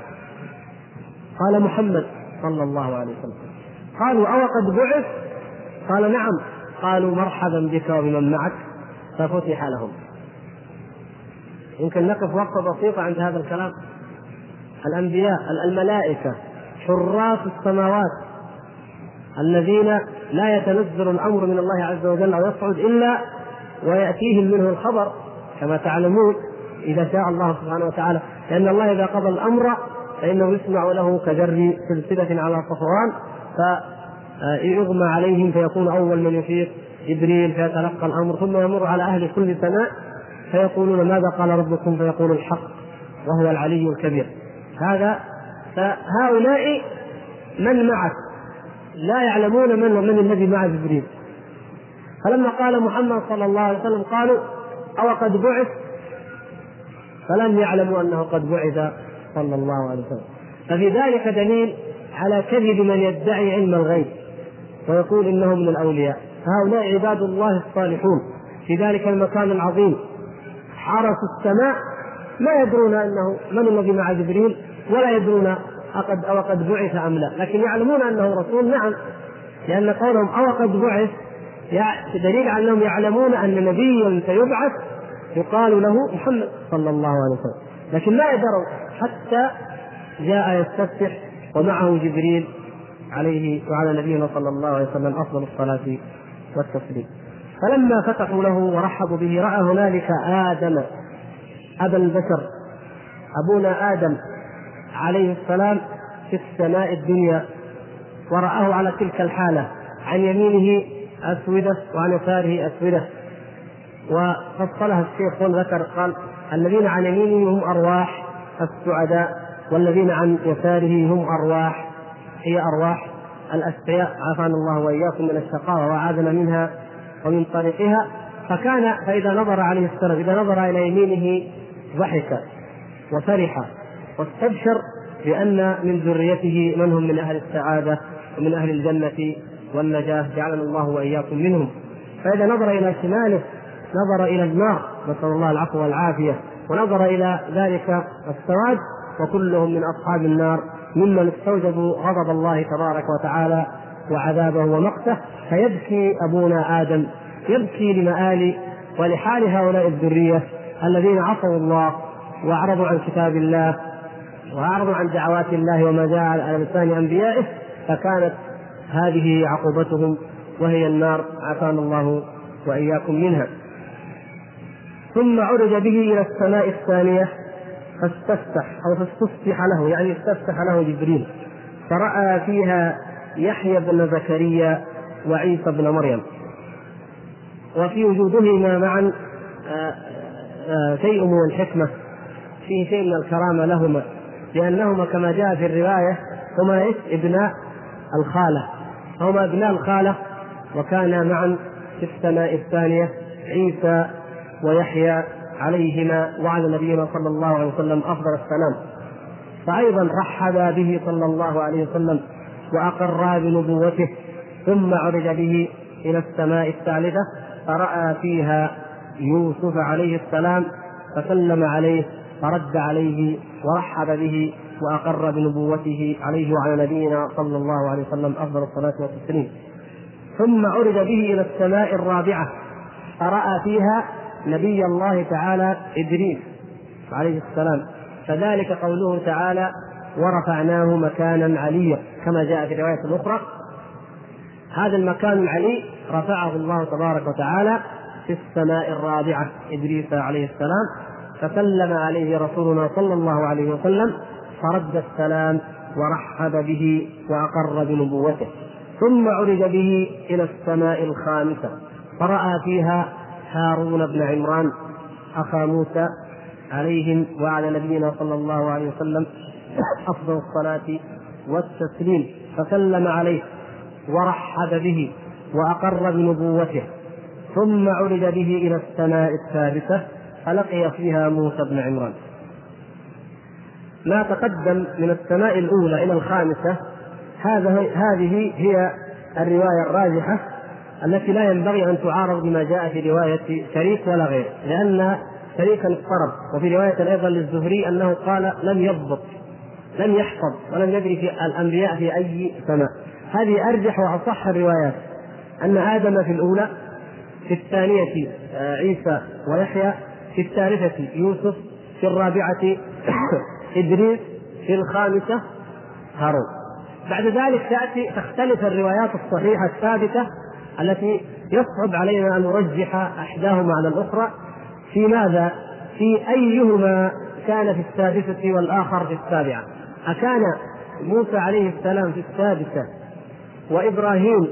قال محمد صلى الله عليه وسلم. قالوا أو قد بعث؟ قال نعم. قالوا مرحبا بك وبمن معك. ففتح لهم. يمكن نقف وقفة بسيطة عند هذا الكلام. الأنبياء الملائكة حراس السماوات. الذين لا يتنزل الأمر من الله عز وجل أو يصعد إلا ويأتيهم منه الخبر كما تعلمون إذا شاء الله سبحانه وتعالى. لأن الله إذا قضى الأمر فإنه يسمع له كجر سلسلة على صفوان فيغمى عليهم فيكون أول من يفيق. جبريل فيتلقى الأمر ثم يمر على أهل كل سماء فيقولون ماذا قال ربكم؟ فيقول الحق وهو العلي الكبير. هذا فهؤلاء من معك؟ لا يعلمون من من الذي مع جبريل. فلما قال محمد صلى الله عليه وسلم قالوا أو قد بعث؟ فلم يعلموا أنه قد بعث صلى الله عليه وسلم. ففي ذلك دليل على كذب من يدعي علم الغيب ويقول إنه من الأولياء. هؤلاء عباد الله الصالحون. في ذلك المكان العظيم. حرسوا السماء. ما يدرون أنه من الذي مع جبريل ولا يدرون أقد أو قد بعث أم لا. لكن يعلمون أنه رسول نعم. لأن قولهم أو قد بعث دليل على أنهم يعلمون أن نبيا سيبعث يقال له محمد صلى الله عليه وسلم. لكن ما يدروا حتى جاء يستفتح ومعه جبريل عليه وعلى نبينا صلى الله عليه وسلم أفضل الصلاة والتسليم. فلما فتحوا له ورحبوا به رأى هنالك آدم أبا البشر أبونا آدم. عليه السلام في السماء الدنيا ورآه على تلك الحالة عن يمينه أسودة وعن يساره أسودة. وفصلها الشيخ وذكر قال الذين عن يمينه هم أرواح السعداء والذين عن يساره هم أرواح هي أرواح الأشقياء. عافانا الله وإياكم من الشقاوة وأعاذنا منها ومن طريقها. فكان فإذا نظر عليه السلام إذا نظر إلى يمينه ضحك وفرح. واستبشر بأن من ذريته من هم من أهل السعادة ومن أهل الجنة والنجاة جعلنا الله وإياكم منهم. فإذا نظر إلى شماله نظر إلى النار نسأل الله العفو والعافية ونظر إلى ذلك السواد وكلهم من أصحاب النار ممن استوجبوا غضب الله تبارك وتعالى وعذابه ومقته. فيبكي أبونا آدم يبكي لمآل ولحال هؤلاء الذرية الذين عصوا الله وأعرضوا عن كتاب الله وأعرضوا عن دعوات الله وما جاء على لسان أنبيائه فكانت هذه عقوبتهم وهي النار عافانا الله وإياكم منها. ثم عرج به إلى السماء الثانية فاستفتح أو فاستفتح له يعني استفتح له جبريل. فرأى فيها يحيى بن زكريا وعيسى بن مريم. وفي وجودهما معا آه، آه، شيء من الحكمة فيه شيء من الكرامة لهما. لأنهما كما جاء في الرواية هما ابناء الخالة. هما ابناء الخالة وكانا معا في السماء الثانية عيسى ويحيى عليهما وعلى نبينا صلى الله عليه وسلم أفضل السلام. فايضا رحب به صلى الله عليه وسلم وأقر بنبوته ثم عرج به إلى السماء الثالثة فرأى فيها يوسف عليه السلام فسلم عليه فرد عليه ورحب به وأقر بنبوته عليه وعلى نبينا صلى الله عليه وسلم أفضل الصلاة والتسليم. ثم عرج به إلى السماء الرابعة فرأى فيها نبي الله تعالى إدريس عليه السلام. فذلك قوله تعالى ورفعناه مكانا عليا كما جاء في رواية أخرى. هذا المكان العلي رفعه الله تبارك وتعالى في السماء الرابعة إدريس عليه السلام. فسلم عليه رسولنا صلى الله عليه وسلم فرد السلام ورحب به وأقر بنبوته ثم عرج به إلى السماء الخامسة فرأى فيها هارون بن عمران أخا موسى عليهم وعلى نبينا صلى الله عليه وسلم أفضل الصلاة والتسليم فسلم عليه ورحب به وأقر بنبوته ثم عرج به إلى السماء الثالثه فلقي فيها موسى بن عمران. ما تقدم من السماء الأولى إلى الخامسة هذا هذه هي الرواية الراجحة التي لا ينبغي أن تعارض بما جاء في رواية شريك ولا غيره لأن شريكا اضطرب. وفي رواية أيضا للزهري أنه قال لم يضبط لم يحفظ ولم يدري في الأنبياء في أي سماء. هذه أرجح وأصح الروايات أن آدم في الأولى في الثانية آه، عيسى ويحيى في الثالثة يوسف في الرابعة إدريس في الخامسة هارون. بعد ذلك تأتي تختلف الروايات الصحيحة الثابتة التي يصعب علينا أن نرجح أحداهما على الأخرى. في ماذا؟ في أيهما كان في السادسة والآخر في السابعة؟ أكان موسى عليه السلام في السادسة وإبراهيم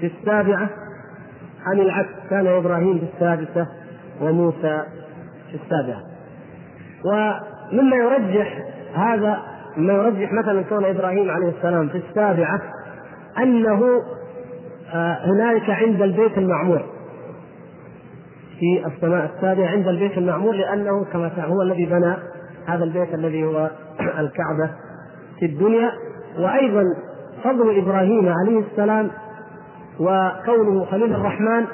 في السابعة؟ أم العكس كان إبراهيم في السادسة؟ وموسى في السابعة. ومما يرجح هذا مما يرجح مثلا كون إبراهيم عليه السلام في السابعة أنه آه، هنالك عند البيت المعمور. في السماء السابعة عند البيت المعمور لأنه كما هو الذي بنى هذا البيت الذي هو الكعبة في الدنيا. وأيضا فضل إبراهيم عليه السلام وكونه خليل الرحمن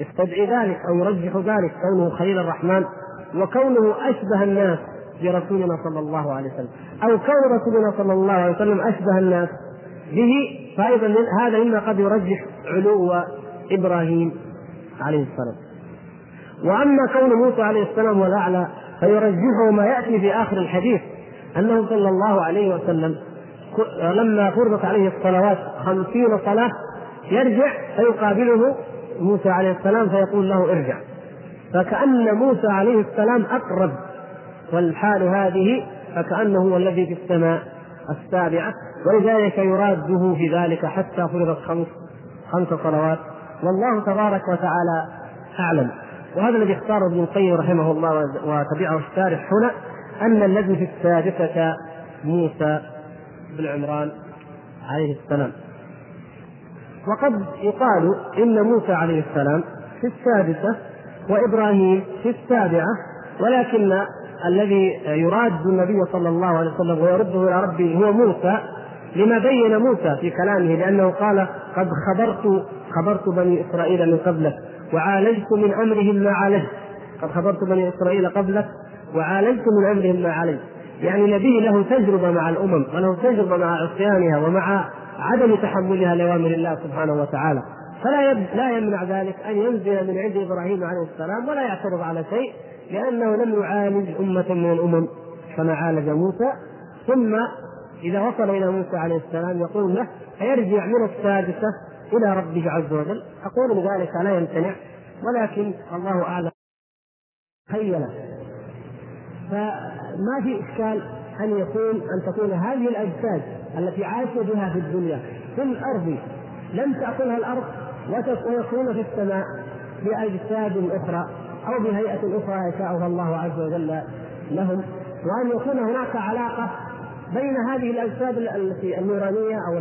يستدعي ذلك أو يرجح ذلك كونه خليل الرحمن وكونه أشبه الناس برسولنا صلى الله عليه وسلم. أو كون رسولنا صلى الله عليه وسلم أشبه الناس به فايضا هذا مما قد يرجح علو إبراهيم عليه السلام. وأما كون موسى عليه السلام هو الاعلى فيرجحه ما يأتي في آخر الحديث أنه صلى الله عليه وسلم لما فرضت عليه الصلوات خمسين صلاة يرجع فيقابله موسى عليه السلام فيقول له ارجع. فكأن موسى عليه السلام أقرب والحال هذه فكأنه هو الذي في السماء السابعة ولذلك يراده في ذلك حتى فرضت خمس خمس صلوات. والله تبارك وتعالى أعلم. وهذا الذي اختاره ابن القيم رحمه الله وتبعه الشارح هنا أن الذي في السادسة موسى بن عمران عليه السلام. وقد يقال إن موسى عليه السلام في السادسة وإبراهيم في السابعة ولكن الذي يراد النبي صلى الله عليه وسلم ويرده إلى ربه هو موسى لما بين موسى في كلامه لأنه قال قد خبرت خبرت بني إسرائيل من قبلك وعالجت من أمرهم ما عالجت. قد خبرت بني إسرائيل قبلك وعالجت من أمرهم ما عالجت. يعني نبي له تجربة مع الأمم وله تجربة مع عصيانها ومع عدم تحملها لأوامر الله سبحانه وتعالى. فلا لا يمنع ذلك أن ينزل من عند إبراهيم عليه السلام ولا يعترض على شيء لأنه لم يعالج أمة من الأمم كما عالج موسى. ثم إذا وصل إلى موسى عليه السلام يقول له فيرجع من السادسة إلى ربه عز وجل؟ أقول بذلك لا يمتنع ولكن الله أعلم. خيله فما في إشكال أن يكون أن تكون هذه الأجساد التي عاش بها في الدنيا. في الأرض. لم تأكلها الأرض ويكون في السماء بأجساد أخرى أو بهيئة أخرى يشاءها الله عز وجل لهم. وأن يكون هناك علاقة بين هذه الأجساد التي النورانية أو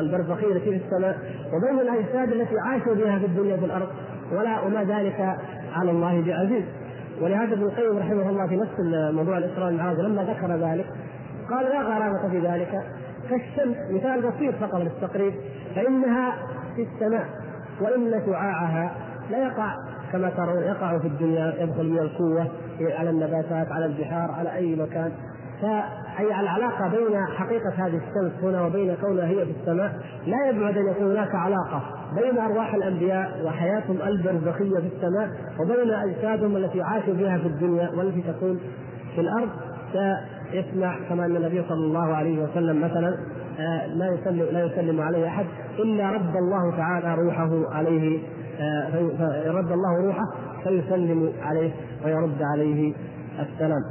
البرزخية التي في السماء وبين الأجساد التي عاشوا بها في الدنيا في الأرض. ولا وما ذلك على الله بعزيز. ولهذا ابن القيم رحمه الله في نفس موضوع الإسراء والمعراج لما ذكر ذلك قال لا غرابه في ذلك. كالشمس مثال بسيط فقط للتقريب فإنها في السماء وإن شعاعها لا يقع كما ترون يقع في الدنيا يدخل من القوة على النباتات على البحار على أي مكان. فأي العلاقة بين حقيقة هذه الشمس هنا وبين كونها هي في السماء لا يبعد أن يكون هناك علاقة بين أرواح الأنبياء وحياتهم البرزخية في السماء وبين أجسادهم التي عاشوا بها في الدنيا والتي تكون في الأرض. يسمع كما أن النبي صلى الله عليه وسلم مثلا آه، لا يسلم لا يسلم عليه أحد إلا رد الله تعالى روحه عليه آه، رد الله روحه فيسلم عليه ويرد عليه السلام.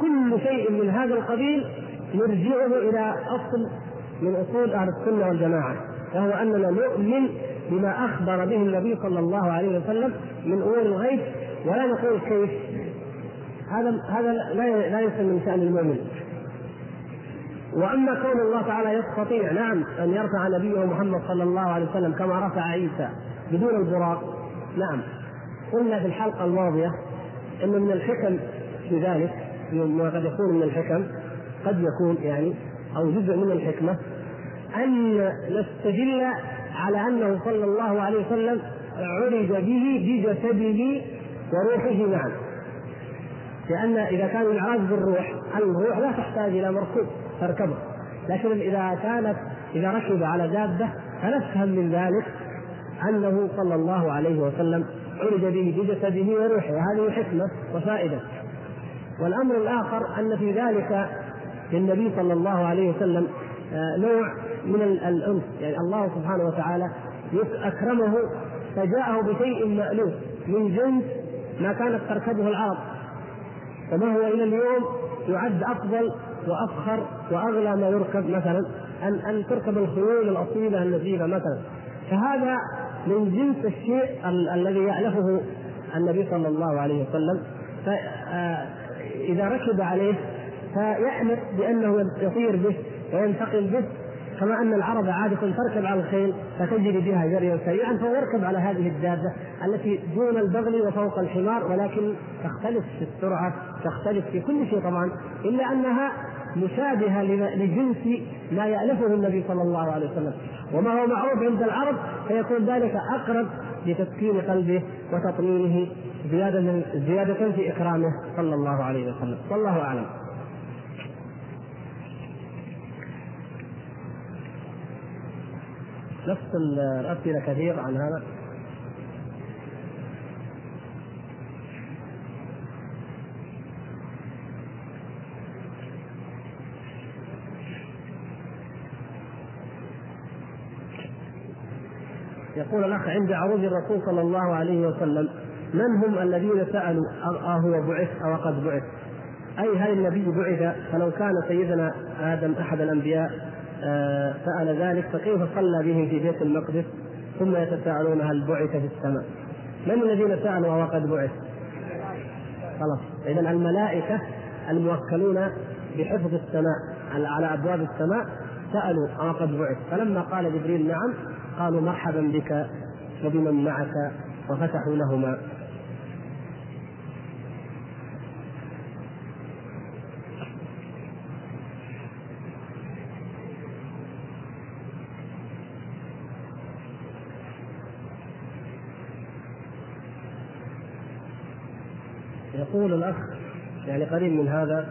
كل شيء من هذا القبيل نرجعه إلى أصل من أصول أهل السنة والجماعة وهو أننا نؤمن بما أخبر به النبي صلى الله عليه وسلم من أمور الغيب ولا نقول كيف. هذا هذا لا لا يسمى من شأن المؤمن. وأما كون الله تعالى يستطيع نعم أن يرفع نبيه محمد صلى الله عليه وسلم كما رفع عيسى بدون البراق. نعم. قلنا في الحلقة الماضية إن من الحكم في ذلك ما قد يكون من الحكم قد يكون يعني أو جزء من الحكمة أن نستدل على أنه صلى الله عليه وسلم عرج به بجسده وروحه معا لأن إذا كان العراج بالروح الروح لا تحتاج إلى مركوب تركبه. لكن إذا كانت إذا ركب على دابة فنفهم من ذلك أنه صلى الله عليه وسلم عرج به بجسده وروحه. وهذه حكمة وفائدة. والأمر الآخر أن في ذلك للنبي صلى الله عليه وسلم آه، نوع من الانس يعني الله سبحانه وتعالى أكرمه فجاءه بشيء مألوف من جنس ما كانت تركبه العرب. فما هو إلى اليوم يعد أفضل وأفخر وأغلى ما يركب مثلا ان أن تركب الخيول الأصيلة النزيهه مثلا. فهذا من جنس الشيء الذي يألفه النبي صلى الله عليه وسلم. فاذا ركب عليه فيأنف بأنه يطير به وينتقل به. كما أن العرب عادة تركب على الخيل فتجري بها جريا سريعا فهو يركب على هذه الدابة التي دون البغل وفوق الحمار ولكن تختلف في السرعة تختلف في كل شيء طبعا إلا أنها مشابهة لجنس ما يألفه النبي صلى الله عليه وسلم. وما هو معروف عند العرب فيكون ذلك أقرب لتسكين قلبه وتطمينه زيادة زيادة في إكرامه صلى الله عليه وسلم. والله أعلم. نفس الأسئلة كثير عن هذا. يقول الأخ عند عروض الرسول صلى الله عليه وسلم من هم الذين سألوا أهو بعث أو قد بعث؟ أي هل النبي بعث؟ فلو كان سيدنا آدم أحد الأنبياء آه، سأل ذلك فكيف صلى بهم في بيت المقدس؟ ثم يتساءلون هل بعث في السماء؟ من الذين سألوا وهو قد بعث؟ خلاص. إذا الملائكة الموكلون بحفظ السماء على أبواب السماء سألوا أو قد بعث. فلما قال جبريل نعم قالوا مرحبا بك وبمن معك وفتحوا لهما. يقول الأخ يعني قريب من هذا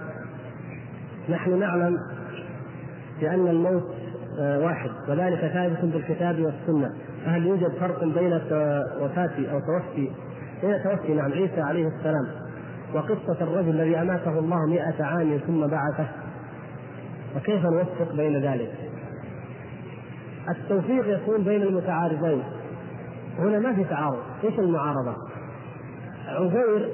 نحن نعلم بأن الموت آه، واحد وذلك ثابت بالكتاب والسنة. فهل يوجد فرق بين وفاة أو توفي؟ بين توفي نعم عيسى عليه السلام. وقصة الرجل الذي أماته الله مئة عام ثم بعثه. وكيف نوفق بين ذلك؟ التوفيق يكون بين المتعارضين. هنا ما في تعارض، إيش المعارضة؟ عزير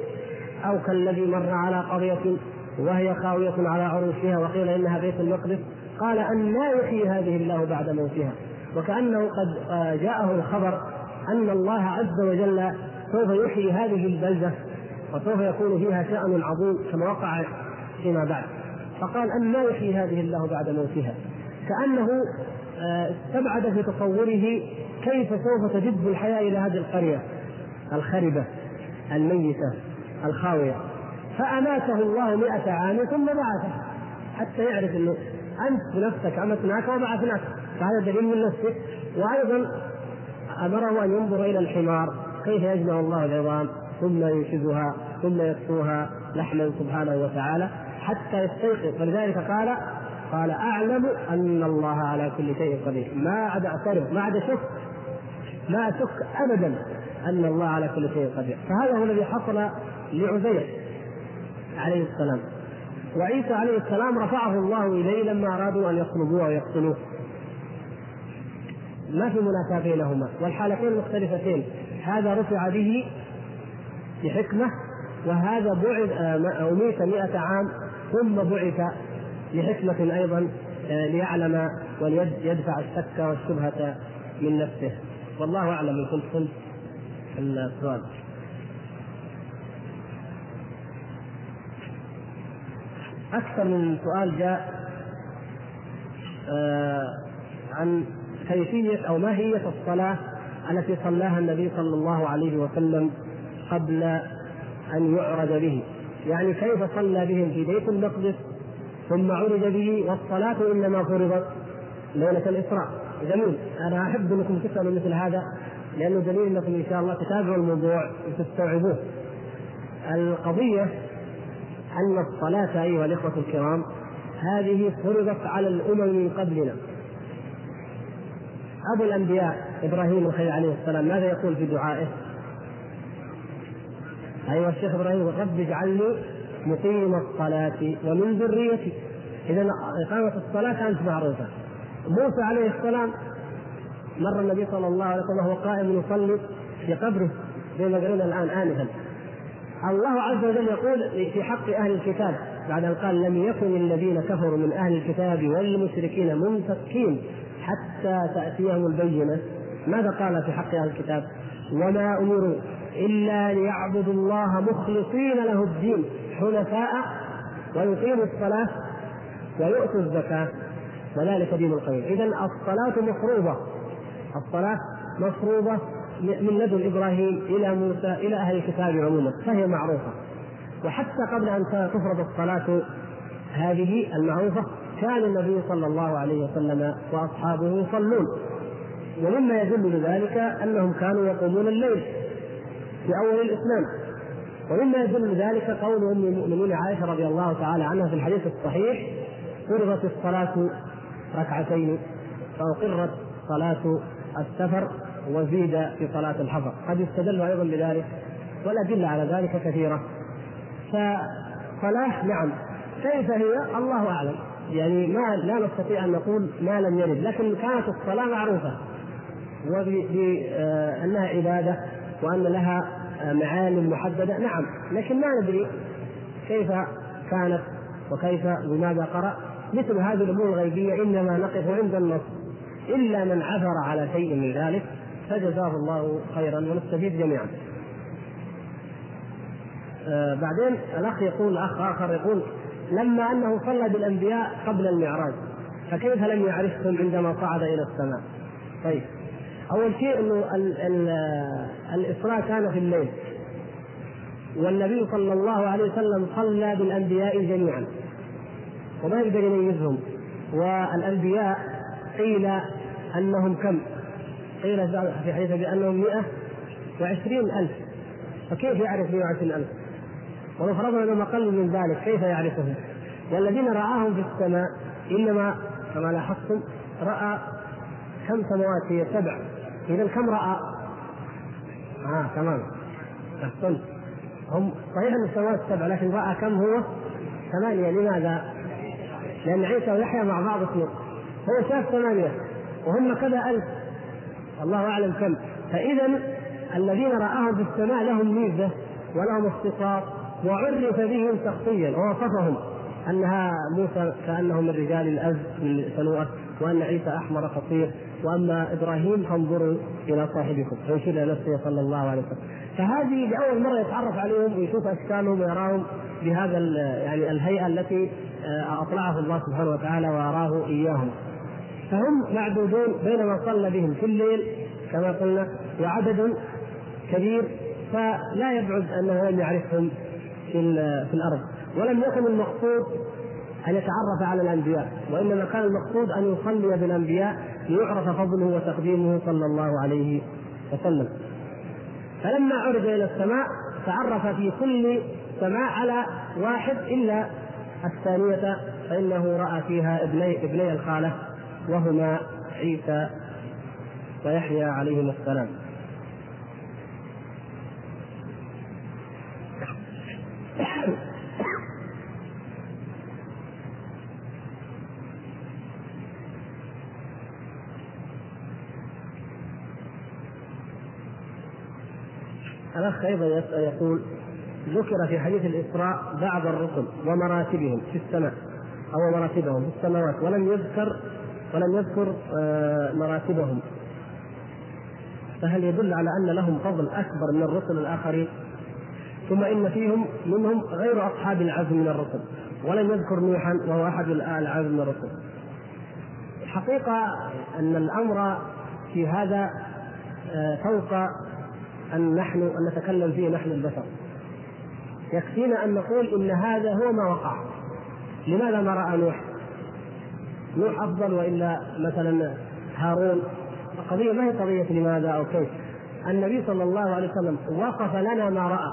أو كالذي مر على قرية وهي خاوية على عروشها وقيل إنها بيت المقدس قال أن لا يحيي هذه الله بعد موتها. وكأنه قد آه، جاءه الخبر أن الله عز وجل سوف يحيي هذه البلدة وسوف يكون فيها شأن عظيم كما وقع فيما بعد. فقال أن لا يحيي هذه الله بعد موتها. كأنه آه، استبعد في تصوره كيف سوف تجد الحياة إلى هذه القرية الخربة الميتة. الخاوية. فأماته الله مئة عام ثم بعثه حتى يعرف أنه أنت بنفسك أمتناك وبعثناك فهذا دليل من نفسك وأيضا أمره أن ينظر إلى الحمار كيف يجمع الله العظام ثم ينشزها ثم يكسوها لحما سبحانه وتعالى حتى يستيقظ. فلذلك قال قال أعلم أن الله على كل شيء قدير. ما عاد اعترف ما عاد أشك ما أشك ابدا. أن الله على كل شيء قدير. فهذا هو الذي حصل لعزير عليه السلام. وعيسى عليه السلام رفعه الله إليه لما أرادوا أن يصلبوه ويقتلوه. ما في منافاة بينهما. والحالتين مختلفتين. هذا رفع به لحكمه وهذا بعد آه، أميت مئة عام ثم بعث لحكمة أيضا آه، ليعلم وليدفع الشك والشبهة من نفسه. والله أعلم إن كنت السؤال أكثر من سؤال جاء آه، عن كيفية أو ماهية الصلاة التي صلاها النبي صلى الله عليه وسلم قبل أن يعرج به. يعني كيف صلى بهم في بيت المقدس ثم عرج به والصلاة إنما فرضت ليلة الإسراء. جميل. أنا أحب أنكم تسألوا مثل هذا. لأنه دليل أنكم إن شاء الله تتابعوا الموضوع وتستوعبوه. القضية أن الصلاة أيها الإخوة الكرام هذه فرضت على الأمم من قبلنا. أبو الأنبياء إبراهيم الخليل عليه السلام ماذا يقول في دعائه؟ ايها الشيخ إبراهيم رب اجعلني مقيم الصلاة ومن ذريتي. إذا إقامة الصلاة كانت معروفة. موسى عليه السلام مر النبي صلى الله عليه وسلم وهو قائم يصلي في قبره زي ما قلنا الآن آنفا. الله عز وجل يقول في حق أهل الكتاب بعد أن قال لم يكن الذين كفروا من أهل الكتاب والمشركين منفكين حتى تأتيهم البينة. ماذا قال في حق أهل الكتاب؟ وما أمروا إلا ليعبدوا الله مخلصين له الدين حنفاء ويقيموا الصلاة ويؤتوا الزكاة. وذلك دين القيم. إذا الصلاة مفروضة. الصلاة مفروضة من لدن إبراهيم إلى موسى إلى أهل الكتاب عموما فهي معروفة. وحتى قبل أن تفرض الصلاة هذه المعروفة كان النبي صلى الله عليه وسلم وأصحابه يصلون. ومما يدل لذلك أنهم كانوا يقومون الليل في أول الإسلام. ومما يدل ذلك قول أم المؤمنين عائشة رضي الله تعالى عنها في الحديث الصحيح فرضت الصلاة ركعتين فأقرت صلاه السفر وزيد في صلاة الحفر. قد يستدل أيضا بذلك والأدلة على ذلك كثيرة. فصلاة نعم. كيف هي؟ الله أعلم. يعني ما لا نستطيع أن نقول ما لم يرد لكن كانت الصلاة معروفة. وبانها عبادة وأن لها معالم محددة. نعم. لكن ما ندري كيف كانت وكيف بماذا قرأ. مثل هذه الأمور الغيبية إنما نقف عند النص. إلا من عثر على شيء من ذلك فجزاه الله خيرا ونستفيد جميعا. آه بعدين الأخ يقول أخ آخر يقول لما أنه صلى بالأنبياء قبل المعراج فكيف لم يعرفهم عندما صعد إلى السماء؟ طيب أول شيء إنه ال ال الاسراء كان في الليل والنبي صلى الله عليه وسلم صلى بالأنبياء جميعا وما يقدر يميزهم والأنبياء قيل أنهم كم؟ قيل في حديث بانهم 120 ألف فكيف يعرف 120 ألف؟ ولو فرضنا أنهم أقل من ذلك كيف يعرفهم؟ والذين رآهم في السماء إنما كما لاحظتم رأى كم سماوات هي سبع اذا كم رأى؟ آه تمام أحسنت هم صحيح أن السماوات سبع لكن رأى كم هو؟ ثمانية لماذا؟ لأن عيسى ويحيى مع بعض اثنين هو شاف ثمانية وهم كذا ألف. الله أعلم كم. فاذا الذين رآهم في السماء لهم ميزة ولهم اختصاص وعرف بهم شخصيا ووصفهم. أنها موسى كانه من رجال الأز من سنوءة وأن عيسى أحمر قصير وأما إبراهيم فانظروا إلى صاحبكم. فيشير إلى نفسه صلى الله عليه وسلم. فهذه لأول مرة يتعرف عليهم ويشوف أشكالهم ويراهم بهذا يعني الهيئة التي آه، أطلعه الله سبحانه وتعالى وأراه إياهم. فهم معدودون بينما صلى بهم في الليل كما قلنا وعدد كبير فلا يبعد انه لم يعرفهم في في الأرض. ولم يكن المقصود أن يتعرف على الأنبياء وإنما كان المقصود أن يصلي بالأنبياء ليعرف فضله وتقديمه صلى الله عليه وسلم. فلما عرج إلى السماء تعرف في كل سماء على واحد إلا الثانية فإنه رأى فيها ابني ابني الخالة. وهما عيسى ويحيى عليهما السلام. الأخ أيضا يقول ذكر في حديث الإسراء بعض الرسل ومراتبهم في السماء أو مراتبهم في السماوات ولم يذكر ولم يذكر آه، مراتبهم. فهل يدل على أن لهم فضل أكبر من الرسل الآخرين؟ ثم إن فيهم منهم غير أصحاب العزم من الرسل ولم يذكر نوحا وهو أحد العزم من الرسل. الحقيقة أن الأمر في هذا آه، فوق أن نحن أن نتكلم فيه نحن البشر. يكفينا أن نقول إن هذا هو ما وقع. لماذا ما رأى نوح؟ نوح أفضل وإلا مثلا هارون؟ القضية ما هي قضية لماذا أو كيف؟ النبي صلى الله عليه وسلم وصف لنا ما رأى.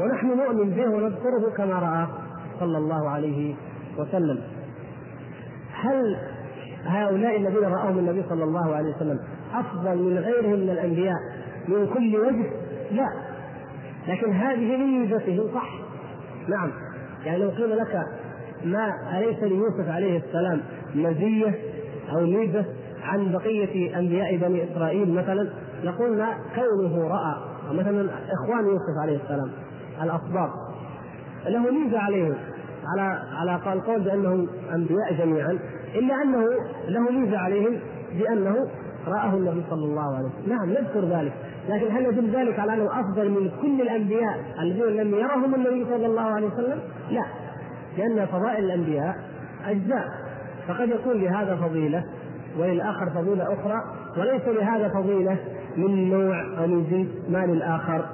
ونحن نؤمن به ونذكره كما رأى صلى الله عليه وسلم. هل هؤلاء الذين رأوهم النبي صلى الله عليه وسلم أفضل من غيرهم من الأنبياء من كل وجه؟ لا. لكن هذه ميزته صح. نعم. يعني لو قيل لك ما أليس ليوسف عليه السلام مزية أو ميزة عن بقية أنبياء بني إسرائيل. مثلا لقلنا كونه رأى مثلا إخوان يوسف عليه السلام الأصباط له ميزة عليهم على على القول بأنهم أنبياء جميعا إلا أنه له ميزة عليهم بأنه رآه النبي صلى الله عليه وسلم. نعم نذكر ذلك لكن هل يدل ذلك على أنه أفضل من كل الأنبياء الذين لم يرهم النبي صلى الله عليه وسلم؟ لا لأن فضائل الأنبياء أجزاء. فقد يكون لهذا فضيلة وللآخر فضيلة أخرى وليس لهذا فضيلة من نوع أو من جنس ما للاخر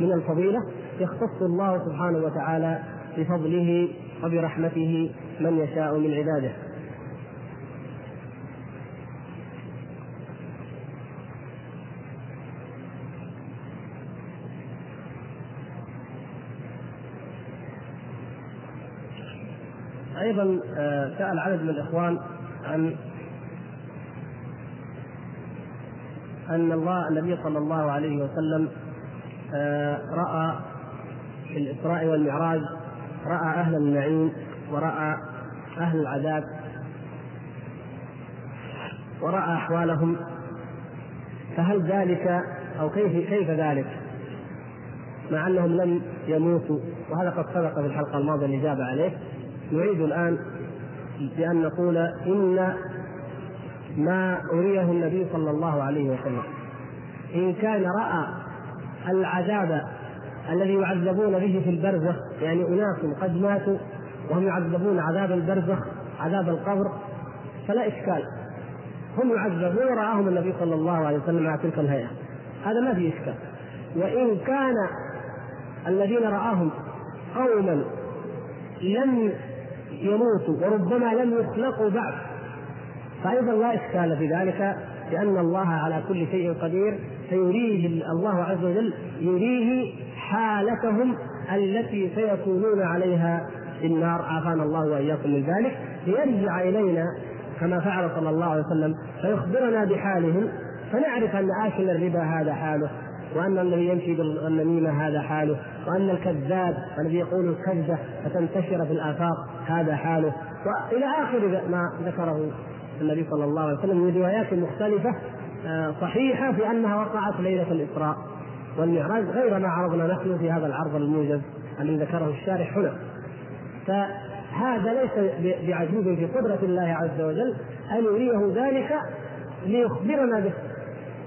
من الفضيلة يختص الله سبحانه وتعالى بفضله وبرحمته من يشاء من عباده. أيضا آه، سأل عدد من الإخوان عن أن الله النبي صلى الله عليه وسلم آه، رأى في الإسراء والمعراج رأى أهل النعيم ورأى أهل العذاب ورأى أحوالهم فهل ذلك أو كيف كيف ذلك؟ مع أنهم لم يموتوا وهذا قد سبق في الحلقة الماضية الاجابه عليه نعيد الآن بأن نقول إن ما أريه النبي صلى الله عليه وسلم. إن كان رأى العذاب الذي يعذبون به في البرزخ يعني أناس قد ماتوا وهم يعذبون عذاب البرزخ عذاب القبر فلا إشكال. هم يعذبون ورآهم النبي صلى الله عليه وسلم على تلك الهيئة. هذا ما في إشكال. وإن كان الذين رآهم قوما لم يموتوا وربما لم يخلقوا بعد. فأيضا لا إشكال في ذلك لأن الله على كل شيء قدير فيريه الله عز وجل يريه حالتهم التي سيكونون عليها في النار. عافانا الله وإياكم من ذلك. ليرجع إلينا كما فعل صلى الله عليه وسلم فيخبرنا بحالهم فنعرف أن آكل الربا هذا حاله. وأن الذي يمشي بالنميمه هذا حاله وأن الكذاب الذي يقول الكذبة فتنتشر في الآفاق هذا حاله. وإلى آخر ما ذكره النبي صلى الله عليه وسلم من روايات مختلفة آه، صحيحة في أنها وقعت ليلة الإسراء والمعراج غير ما عرضنا نحن في هذا العرض الموجز الذي ذكره الشارح هنا. فهذا ليس بعجوز في قدرة الله عز وجل أن يريه ذلك ليخبرنا به.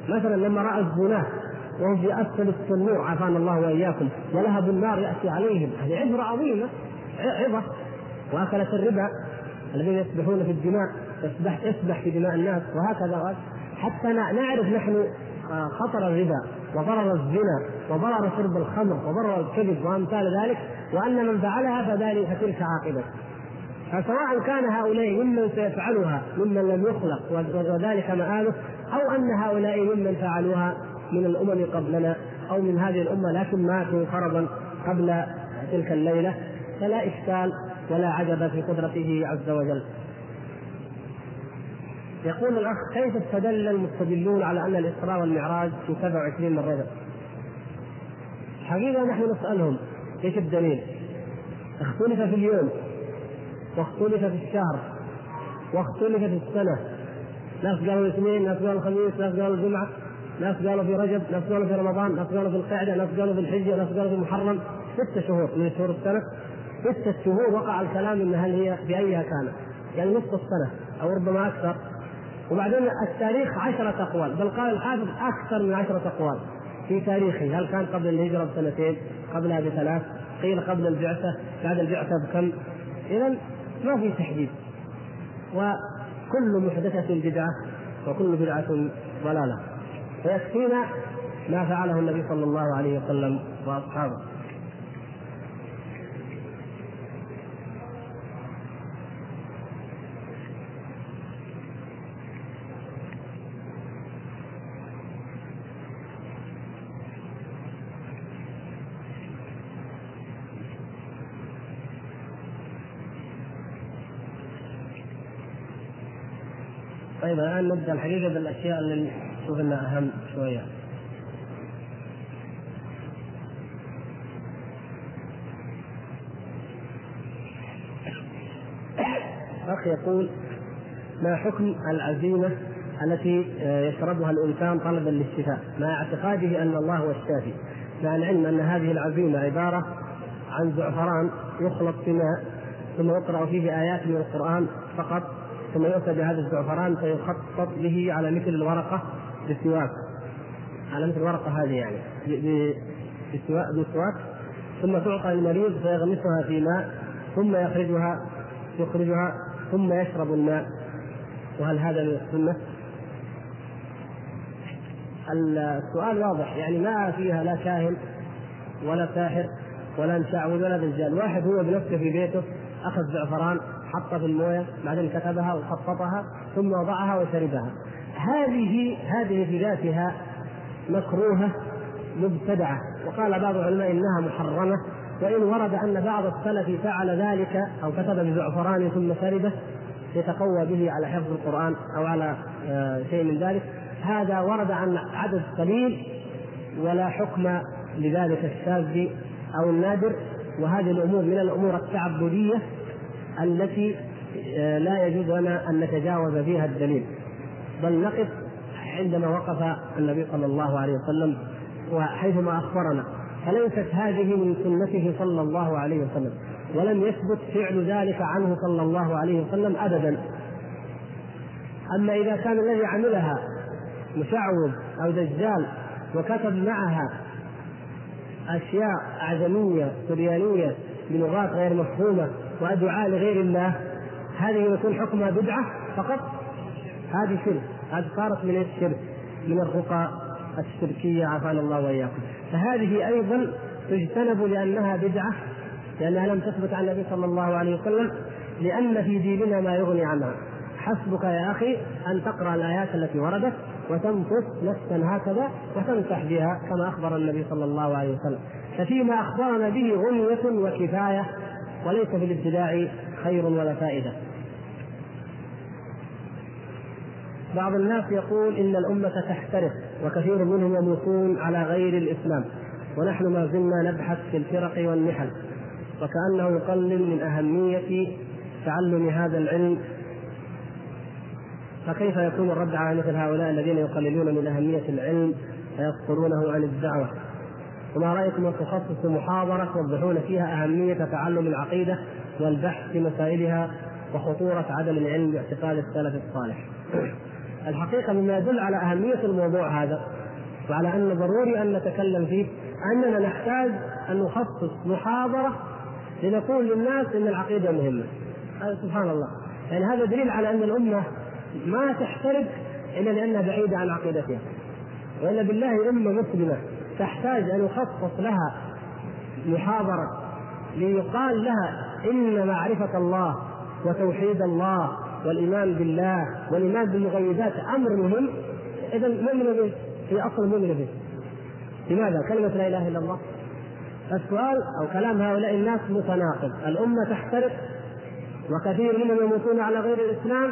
مثلا لما رأى الزناة وهم في أسفل التنور عافانا الله وإياكم. ولهب النار يأتي عليهم. هذه عبرة عظيمة. عظة وأكلت الربا الذين يسبحون في الدماء يسبح يسبح في دماء الناس. وهكذا حتى نعرف نحن آه، خطر الربا وضرر الزنا وضرر شرب الخمر وضرر الكذب وأمثال ذلك. وأن من فعلها فذلك فتلك عاقبته فسواء كان هؤلاء ممن سيفعلها ممن لم يخلق وذلك مآله أو أن هؤلاء ممن فعلوها من الأمم قبلنا أو من هذه الأمة لكن ماتوا فرضا قبل تلك الليلة فلا إشكال ولا عجب في قدرته عز وجل. يقول الأخ كيف استدل المستدلون على أن الإسراء والمعراج في 27 من رجب؟ حقيقة نحن نسألهم إيش الدليل؟ اختلف في اليوم واختلف في الشهر واختلف في السنة ناس قالوا الاثنين ناس قالوا الخميس ناس قالوا الجمعة ناس قالوا في رجب ناس قالوا في رمضان ناس قالوا في القعده ناس قالوا في الحجة ناس قالوا في محرم ست شهور من شهور السنة. ستة شهور وقع الكلام إن هل هي في ايها كانت. يعني نصف السنة أو ربما أكثر. وبعدين التاريخ عشرة أقوال. بل قال الحافظ أكثر من عشرة أقوال في تاريخه. هل كان قبل الهجرة بسنتين؟ قبلها بثلاث قيل قبل البعثة بعد البعثة بكم؟ إذا ما في تحديد. وكل محدثة بدعة وكل بدعة ضلالة. فيكفينا ما فعله النبي صلى الله عليه وسلم وأصحابه. طيب الآن نبدأ الحقيقة بالأشياء اللي نشوف انها أهم شوية. أخ يقول ما حكم العزيمة التي يشربها الإنسان طلبا للشفاء مع اعتقاده أن الله هو الشافي مع العلم أن هذه العزيمة عبارة عن زعفران يخلط في ماء ثم يقرأ فيه آيات من القرآن فقط ثم يؤتى بهذا الزعفران فيخطط به على مثل الورقة بسواك على مثل الورقة هذه يعني. بسواك ثم تعطى للمريض فيغمسها في ماء ثم يخرجها يخرجها ثم يشرب الماء. وهل هذا من السنة؟ السؤال واضح. يعني ما فيها لا كاهن ولا ساحر ولا مشعوذ ولا دجال واحد هو بنفسه في بيته أخذ زعفران حط في الموية بعدين كتبها وخططها ثم وضعها وشربها. هذه هذه في ذاتها مكروهة مبتدعة. وقال بعض العلماء إنها محرمة وإن ورد أن بعض السلف فعل ذلك أو كتب بزعفران ثم شربه يتقوى به على حفظ القرآن أو على آه، شيء من ذلك. هذا ورد عن عدد قليل ولا حكم لذلك الشاذ أو النادر. وهذه الأمور من الأمور التعبدية التي آه، لا يجوز لنا أن نتجاوز فيها الدليل. بل نقف عندما وقف النبي صلى الله عليه وسلم وحيثما أخبرنا. فليست هذه من سنته صلى الله عليه وسلم ولم يثبت فعل ذلك عنه صلى الله عليه وسلم ابدا. أما إذا كان الذي عملها مشعوذ أو دجال وكتب معها أشياء أعجمية سريانية بلغات غير مفهومة ودعاء لغير الله هذه يكون حكمها بدعة فقط؟ هذه شرك. هذه صارت من الشرك من الرقى الشركية عافانا الله وإياكم. فهذه أيضا تجتنب لأنها بدعة لأنها لم تثبت عن النبي صلى الله عليه وسلم لأن في ديننا ما يغني عنها حسبك يا أخي أن تقرأ الآيات التي وردت وتنفس نفسا هكذا وتمسح بها كما أخبر النبي صلى الله عليه وسلم. ففيما أخبرنا به غنية وكفاية وليس في الابتداع خير ولا فائدة. بعض الناس يقول إن الأمة تحترق وكثير منهم يموتون على غير الإسلام ونحن ما زلنا نبحث في الفرق والنحل وكأنه يقلل من أهمية تعلم هذا العلم فكيف يكون الرد على مثل هؤلاء الذين يقللون من أهمية العلم فيصدرونه عن الدعوة وما رأيكم أن تخصصوا محاضرة توضحون فيها أهمية تعلم العقيدة والبحث في مسائلها وخطورة عدم العلم باعتقاد السلف الصالح. الحقيقة مما يدل على أهمية الموضوع هذا وعلى أن ضروري أن نتكلم فيه أننا نحتاج أن نخصص محاضرة لنقول للناس إن العقيدة مهمة. سبحان الله يعني هذا دليل على أن الأمة ما تحترق إلا لأنها بعيدة عن عقيدتها. والا بالله أمة مسلمة تحتاج أن يخصص لها محاضرة ليقال لها إن معرفة الله وتوحيد الله والإيمان بالله والإيمان بالمغيبات أمر مهم. اذا نؤمن به في أصل نؤمن به. لماذا؟ كلمة لا إله إلا الله. السؤال أو كلام هؤلاء الناس متناقض. الأمة تحترق وكثير منهم يموتون على غير الإسلام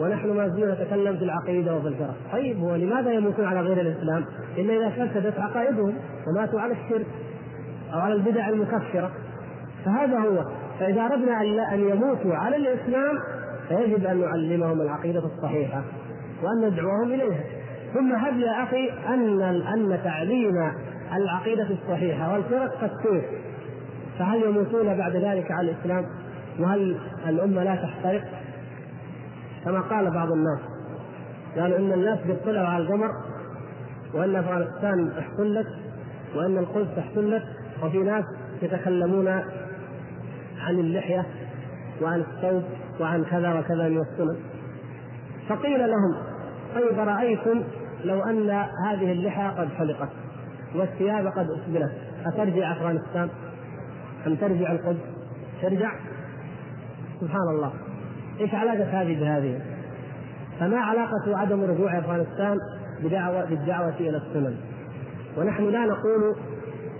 ونحن ما زلنا نتكلم في العقيدة وفي الفرق، طيب ولماذا يموتون على غير الإسلام؟ إلا إذا فسدت عقائدهم وماتوا على الشرك أو على البدع المكفرة. فهذا هو. فإذا أردنا أن يموتوا على الإسلام فيجب أن نعلمهم العقيدة الصحيحة وأن ندعوهم إليها ثم هب يا أخي أن أن تعليم العقيدة الصحيحة والفرق قد فهل يموتون بعد ذلك على الإسلام؟ وهل الأمة لا تحترق؟ كما قال بعض الناس قالوا إن الناس بيطلعوا على القمر وإن أفغانستان احتلت وإن القدس احتلت وفي ناس يتكلمون عن اللحية وعن الثوب وعن كذا وكذا من السنن فقيل لهم طيب رأيتم لو أن هذه اللحى قد حلقت والثياب قد اسبلت أترجع أفغانستان أم ترجع القدس؟ ترجع سبحان الله إيش علاقة هذه بهذه؟ فما علاقة عدم رجوع أفغانستان بدعوة بالدعوة إلى السنن؟ ونحن لا نقول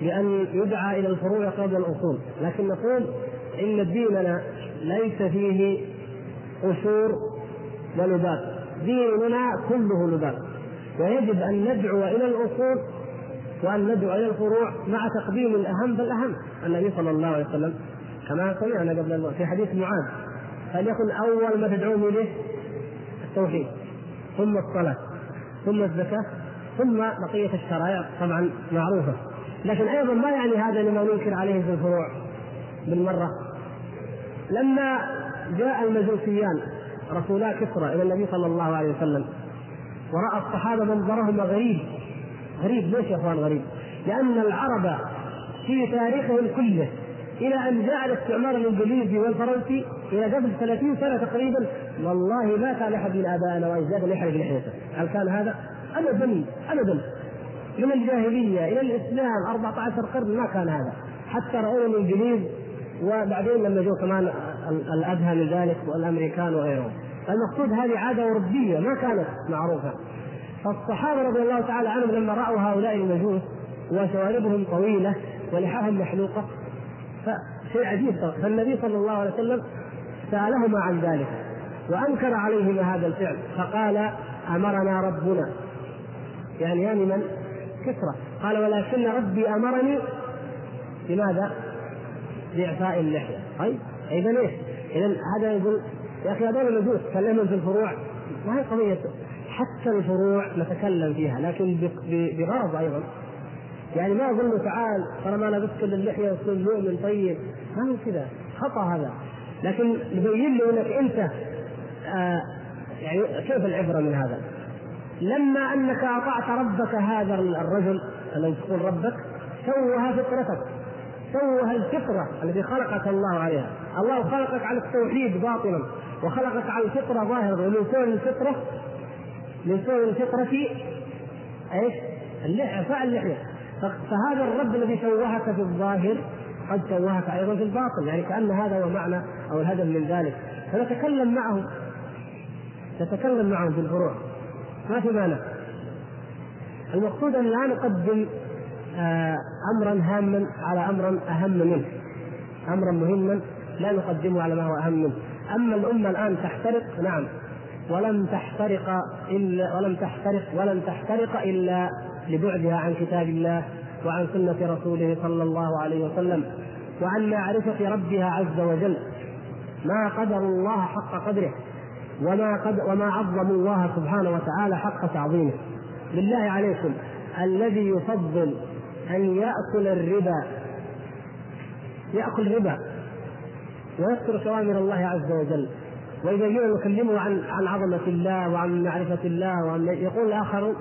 بأن يدعى إلى الفروع قبل الأصول، لكن نقول إن ديننا ليس فيه قشور ولباس، ديننا كله لباس، ويجب أن ندعو إلى الأصول وأن ندعو إلى الفروع مع تقديم الأهم فالأهم، النبي صلى الله عليه وسلم كما سمعنا قبل في حديث معاذ فليكن أول ما تدعوهم إليه التوحيد ثم الصلاة ثم الزكاة ثم بقية الشرائع طبعا معروفة. لكن أيضا ما يعني هذا لما ننكر عليه في الفروع بالمرة؟ لما جاء المجوسيان رسولا كسرى إلى النبي صلى الله عليه وسلم ورأى الصحابة منظرهما غريب غريب ليش يا إخوان غريب؟ لأن العرب في تاريخهم كله إلى أن جاء الاستعمار الإنجليزي والفرنسي إلى قبل 30 سنة تقريبا والله ما كان أحد من آبائنا وأجدادنا يحرق لحيته، هل كان هذا؟ ابدا ابدا من الجاهلية إلى الإسلام 14 قرن ما كان هذا، حتى راونا الإنجليز وبعدين لما جو كمان الأدهى من ذلك والأمريكان وغيرهم. المقصود هذه عادة اوروبيه ما كانت معروفة. فالصحابة رضي الله تعالى عنهم لما رأوا هؤلاء المجوس وشواربهم طويلة ولحاهم محلوقة فشيء عجيب فالنبي صلى الله عليه وسلم سألهما عن ذلك وأنكر عليهما هذا الفعل فقال أمرنا ربنا يعني يعني من كسرى قال ولكن ربي أمرني بماذا؟ باعفاء اللحية. طيب؟ اذا إيش؟ اذا هذا يقول يا أخي هذول نجوس كلمهم في الفروع ما هي قضية حتى الفروع نتكلم فيها لكن بغرض أيضا. يعني ما أقول تعال ترى ما لبست الا اللحية وتصير مؤمن طيب. ما هو كذا. خطأ هذا. لكن يبين له إنك أنت آه يعني كيف العبرة من هذا؟ لما أنك أطعت ربك هذا الرجل الذي تقول ربك سوها فطرتك. سوها الفطرة التي خلقك الله عليها، الله خلقك على التوحيد باطنا وخلقك على الفطرة ظاهرا ومن سوء الفطرة من سوء الفطره إيش؟ اللحية فعل اللحية. فهذا الرب الذي شوهك في الظاهر قد شوهك أيضا في الباطن. يعني كأن هذا هو معنى أو الهدف من ذلك. فنتكلم معهم نتكلم معهم في الفروع. ما في مانع. المقصود أن لا نقدم أمرا هاما على أمر أهم منه. أمرا مهما لا نقدمه على ما هو أهم منه. أما الأمة الآن تحترق نعم. ولم تحترق إلا ولم تحترق ولم تحترق إلا لبعدها عن كتاب الله وعن سنة رسوله صلى الله عليه وسلم وعن معرفة ربها عز وجل. ما قدر الله حق قدره وما قد وما عظموا الله سبحانه وتعالى حق تعظيمه. بالله عليكم. الذي يفضل أن يأكل الربا. يأكل ربا ويترك أوامر الله عز وجل. وإذا جينا نكلمه عن عن عظمة الله وعن معرفة الله وعن يقول الآخر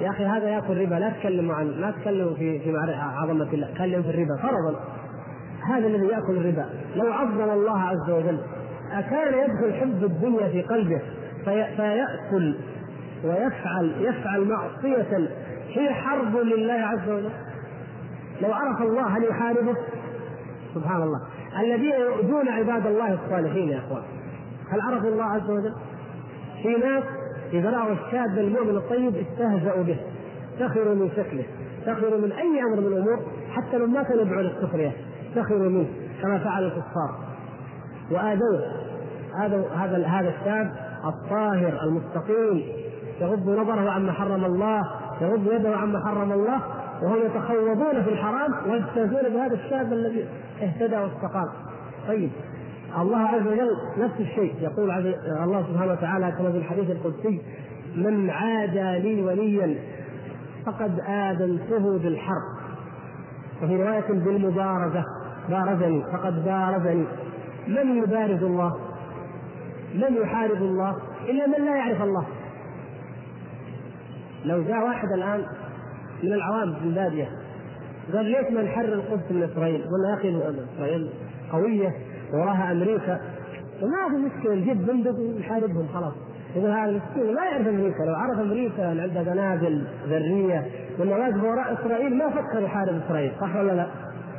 يا أخي هذا يأكل ربا لا تكلموا عن لا تكلموا في في عظمة الله. تكلم في الربا فرضا. هذا الذي يأكل الربا. لو عظم الله عز وجل أكان يدخل حب الدنيا في قلبه في فيأكل ويفعل يفعل معصية. هي حرب لله عز وجل. لو عرف الله هل يحاربه؟ سبحان الله. الذين يؤذون عباد الله الصالحين يا إخوان. هل عرفوا الله عز وجل؟ في ناس اذا راوا الشاب المؤمن الطيب استهزأوا به. سخروا من شكله. سخروا من أي أمر من الأمور حتى لو ما كانوا يدعون السخريه سخروا منه كما فعل الكفار. وآذوه. هذا هذا هذا الشاب الطاهر المستقيم. يغض نظره عما حرم الله يغض يده عما حرم الله وهم يتخوضون في الحرام ويستهزئون بهذا الشاب الذي اهتدى واستقام. طيب الله عز وجل نفس الشيء يقول الله سبحانه وتعالى كما في الحديث القدسي من عادى لي وليا فقد آذنته بالحرب. وفي رواية بالمبارزة بارزني فقد بارزني. من يبارز الله؟ من يحارب الله؟ إلا من لا يعرف الله. لو جاء واحد الآن من العوام في البادية. قال ليش ما نحرر القدس من إسرائيل؟ قلنا يا أخي إسرائيل قوية وراها أمريكا. وما في مشكلة نجيب بندق ونحاربهم خلاص. يقول هذا المسكين ما يعرف أمريكا. لو عرف أمريكا أن عندها قنابل ذرية وانه واقف وراء إسرائيل ما فكر يحارب إسرائيل صح ولا لا؟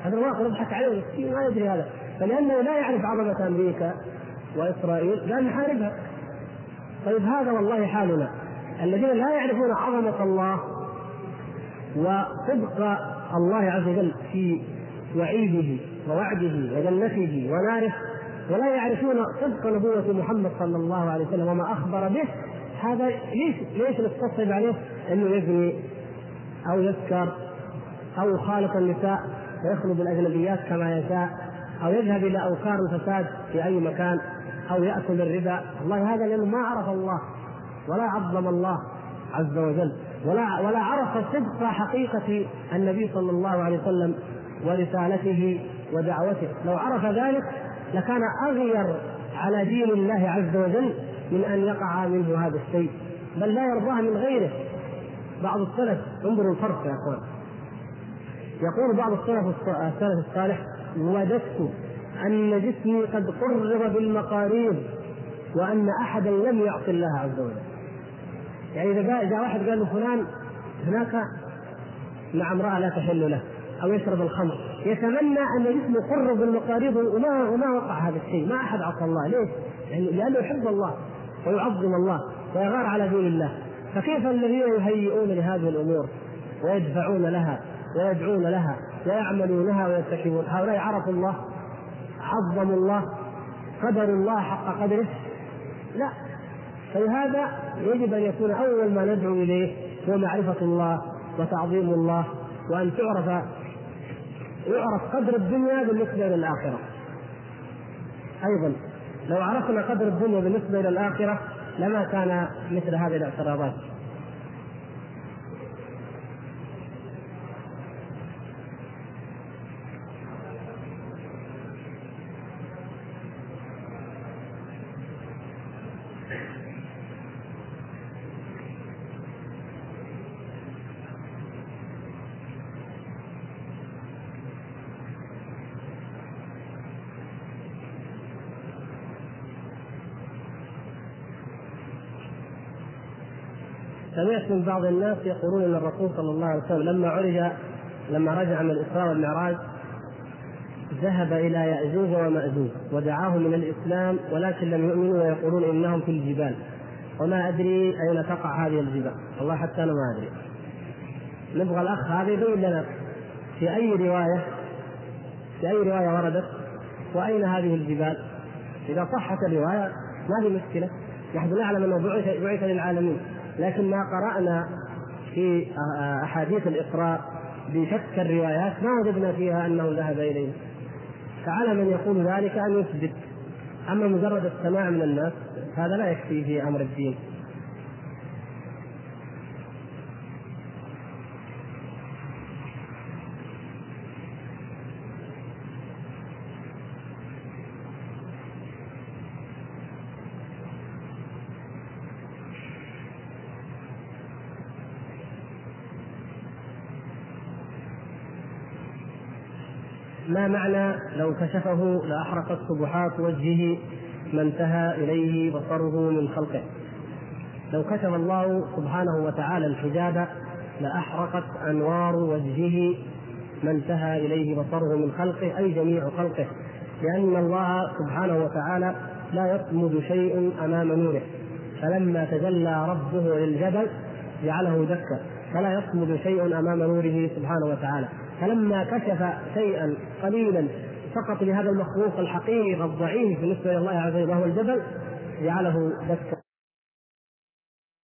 هذا الواقع نضحك عليه المسكين ما يدري هذا. فلأنه لا يعرف عظمة أمريكا وإسرائيل قال نحاربها. طيب هذا والله حالنا. الذين لا يعرفون عظمة الله وصدق الله عز وجل في وعيده ووعده وجنته وناره ولا يعرفون صدق نبوة محمد صلى الله عليه وسلم وما أخبر به. هذا ليش ليش نستصعب عليه؟ أنه يزني أو يسكر أو يخالط النساء ويخلط الأجنبيات كما يشاء أو يذهب إلى اوكار الفساد في أي مكان أو يأكل الربا. والله هذا لأنه ما عرف الله ولا عظم الله عز وجل. ولا ولا عرف صدق حقيقة النبي صلى الله عليه وسلم ورسالته ودعوته. لو عرف ذلك لكان أغير على دين الله عز وجل من أن يقع منه هذا الشيء. بل لا يرضاه من غيره. بعض السلف انظروا الفرق يا أخوان. يقول بعض السلف السلف الصالح وددت أن جسمي قد قرب بالمقاريض وأن أحدا لم يعصي الله عز وجل. يعني إذا جاء واحد قال له فلان هناك مع امرأة لا تحل له أو يشرب الخمر. يتمنى أن جسمه قرب بالمقاريض وما وما وقع هذا الشيء. ما أحد عصى الله. ليش؟ يعني لأنه يحب الله ويعظم الله ويغار على دين الله. فكيف الذين يهيئون لهذه الأمور ويدفعون لها ويدعون لها ويعملونها ويرتكبون هؤلاء عرفوا الله عظموا الله قدروا الله حق قدره. لا. فلهذا يجب أن يكون أول ما ندعو إليه هو معرفة الله وتعظيم الله وأن تعرف يعرف قدر الدنيا بالنسبة إلى الآخرة. أيضا لو عرفنا قدر الدنيا بالنسبة إلى الآخرة لما كان مثل هذه الاعتراضات. من بعض الناس يقولون أن الرسول صلى الله عليه وسلم لما عرج لما رجع من الاسراء والمعراج ذهب إلى يأجوج ومأجوج ودعاهم من الإسلام ولكن لم يؤمنوا ويقولون إنهم في الجبال. وما أدري أين تقع هذه الجبال. والله حتى أنا ما أدري. نبغى الأخ هذا يبين لنا في أي روايه في أي رواية وردت وأين هذه الجبال. إذا صحت الرواية ما في مشكلة. نحن نعلم أنه بعث بعث للعالمين. لكن ما قرأنا في أحاديث الإقراء بشتى الروايات ما وجدنا فيها أنه ذهب إليه. فعلى من يقول ذلك أن يثبت. أما مجرد السماع من الناس هذا لا يكفي في أمر الدين. معنى لو كشفه لأحرقت سبحات وجهه ما انتهى إليه بصره من خلقه. لو كشف الله سبحانه وتعالى الحجاب لأحرقت أنوار وجهه ما انتهى إليه بصره من خلقه أي جميع خلقه. لأن الله سبحانه وتعالى لا يصمد شيء أمام نوره. فلما تجلى ربه للجبل جعله دكا. فلا يصمد شيء أمام نوره سبحانه وتعالى. فلما كشف شيئا قليلا فقط لهذا المخلوق الحقير الضعيف بالنسبة إلى الله عز وجل وهو الجبل جعله دكا.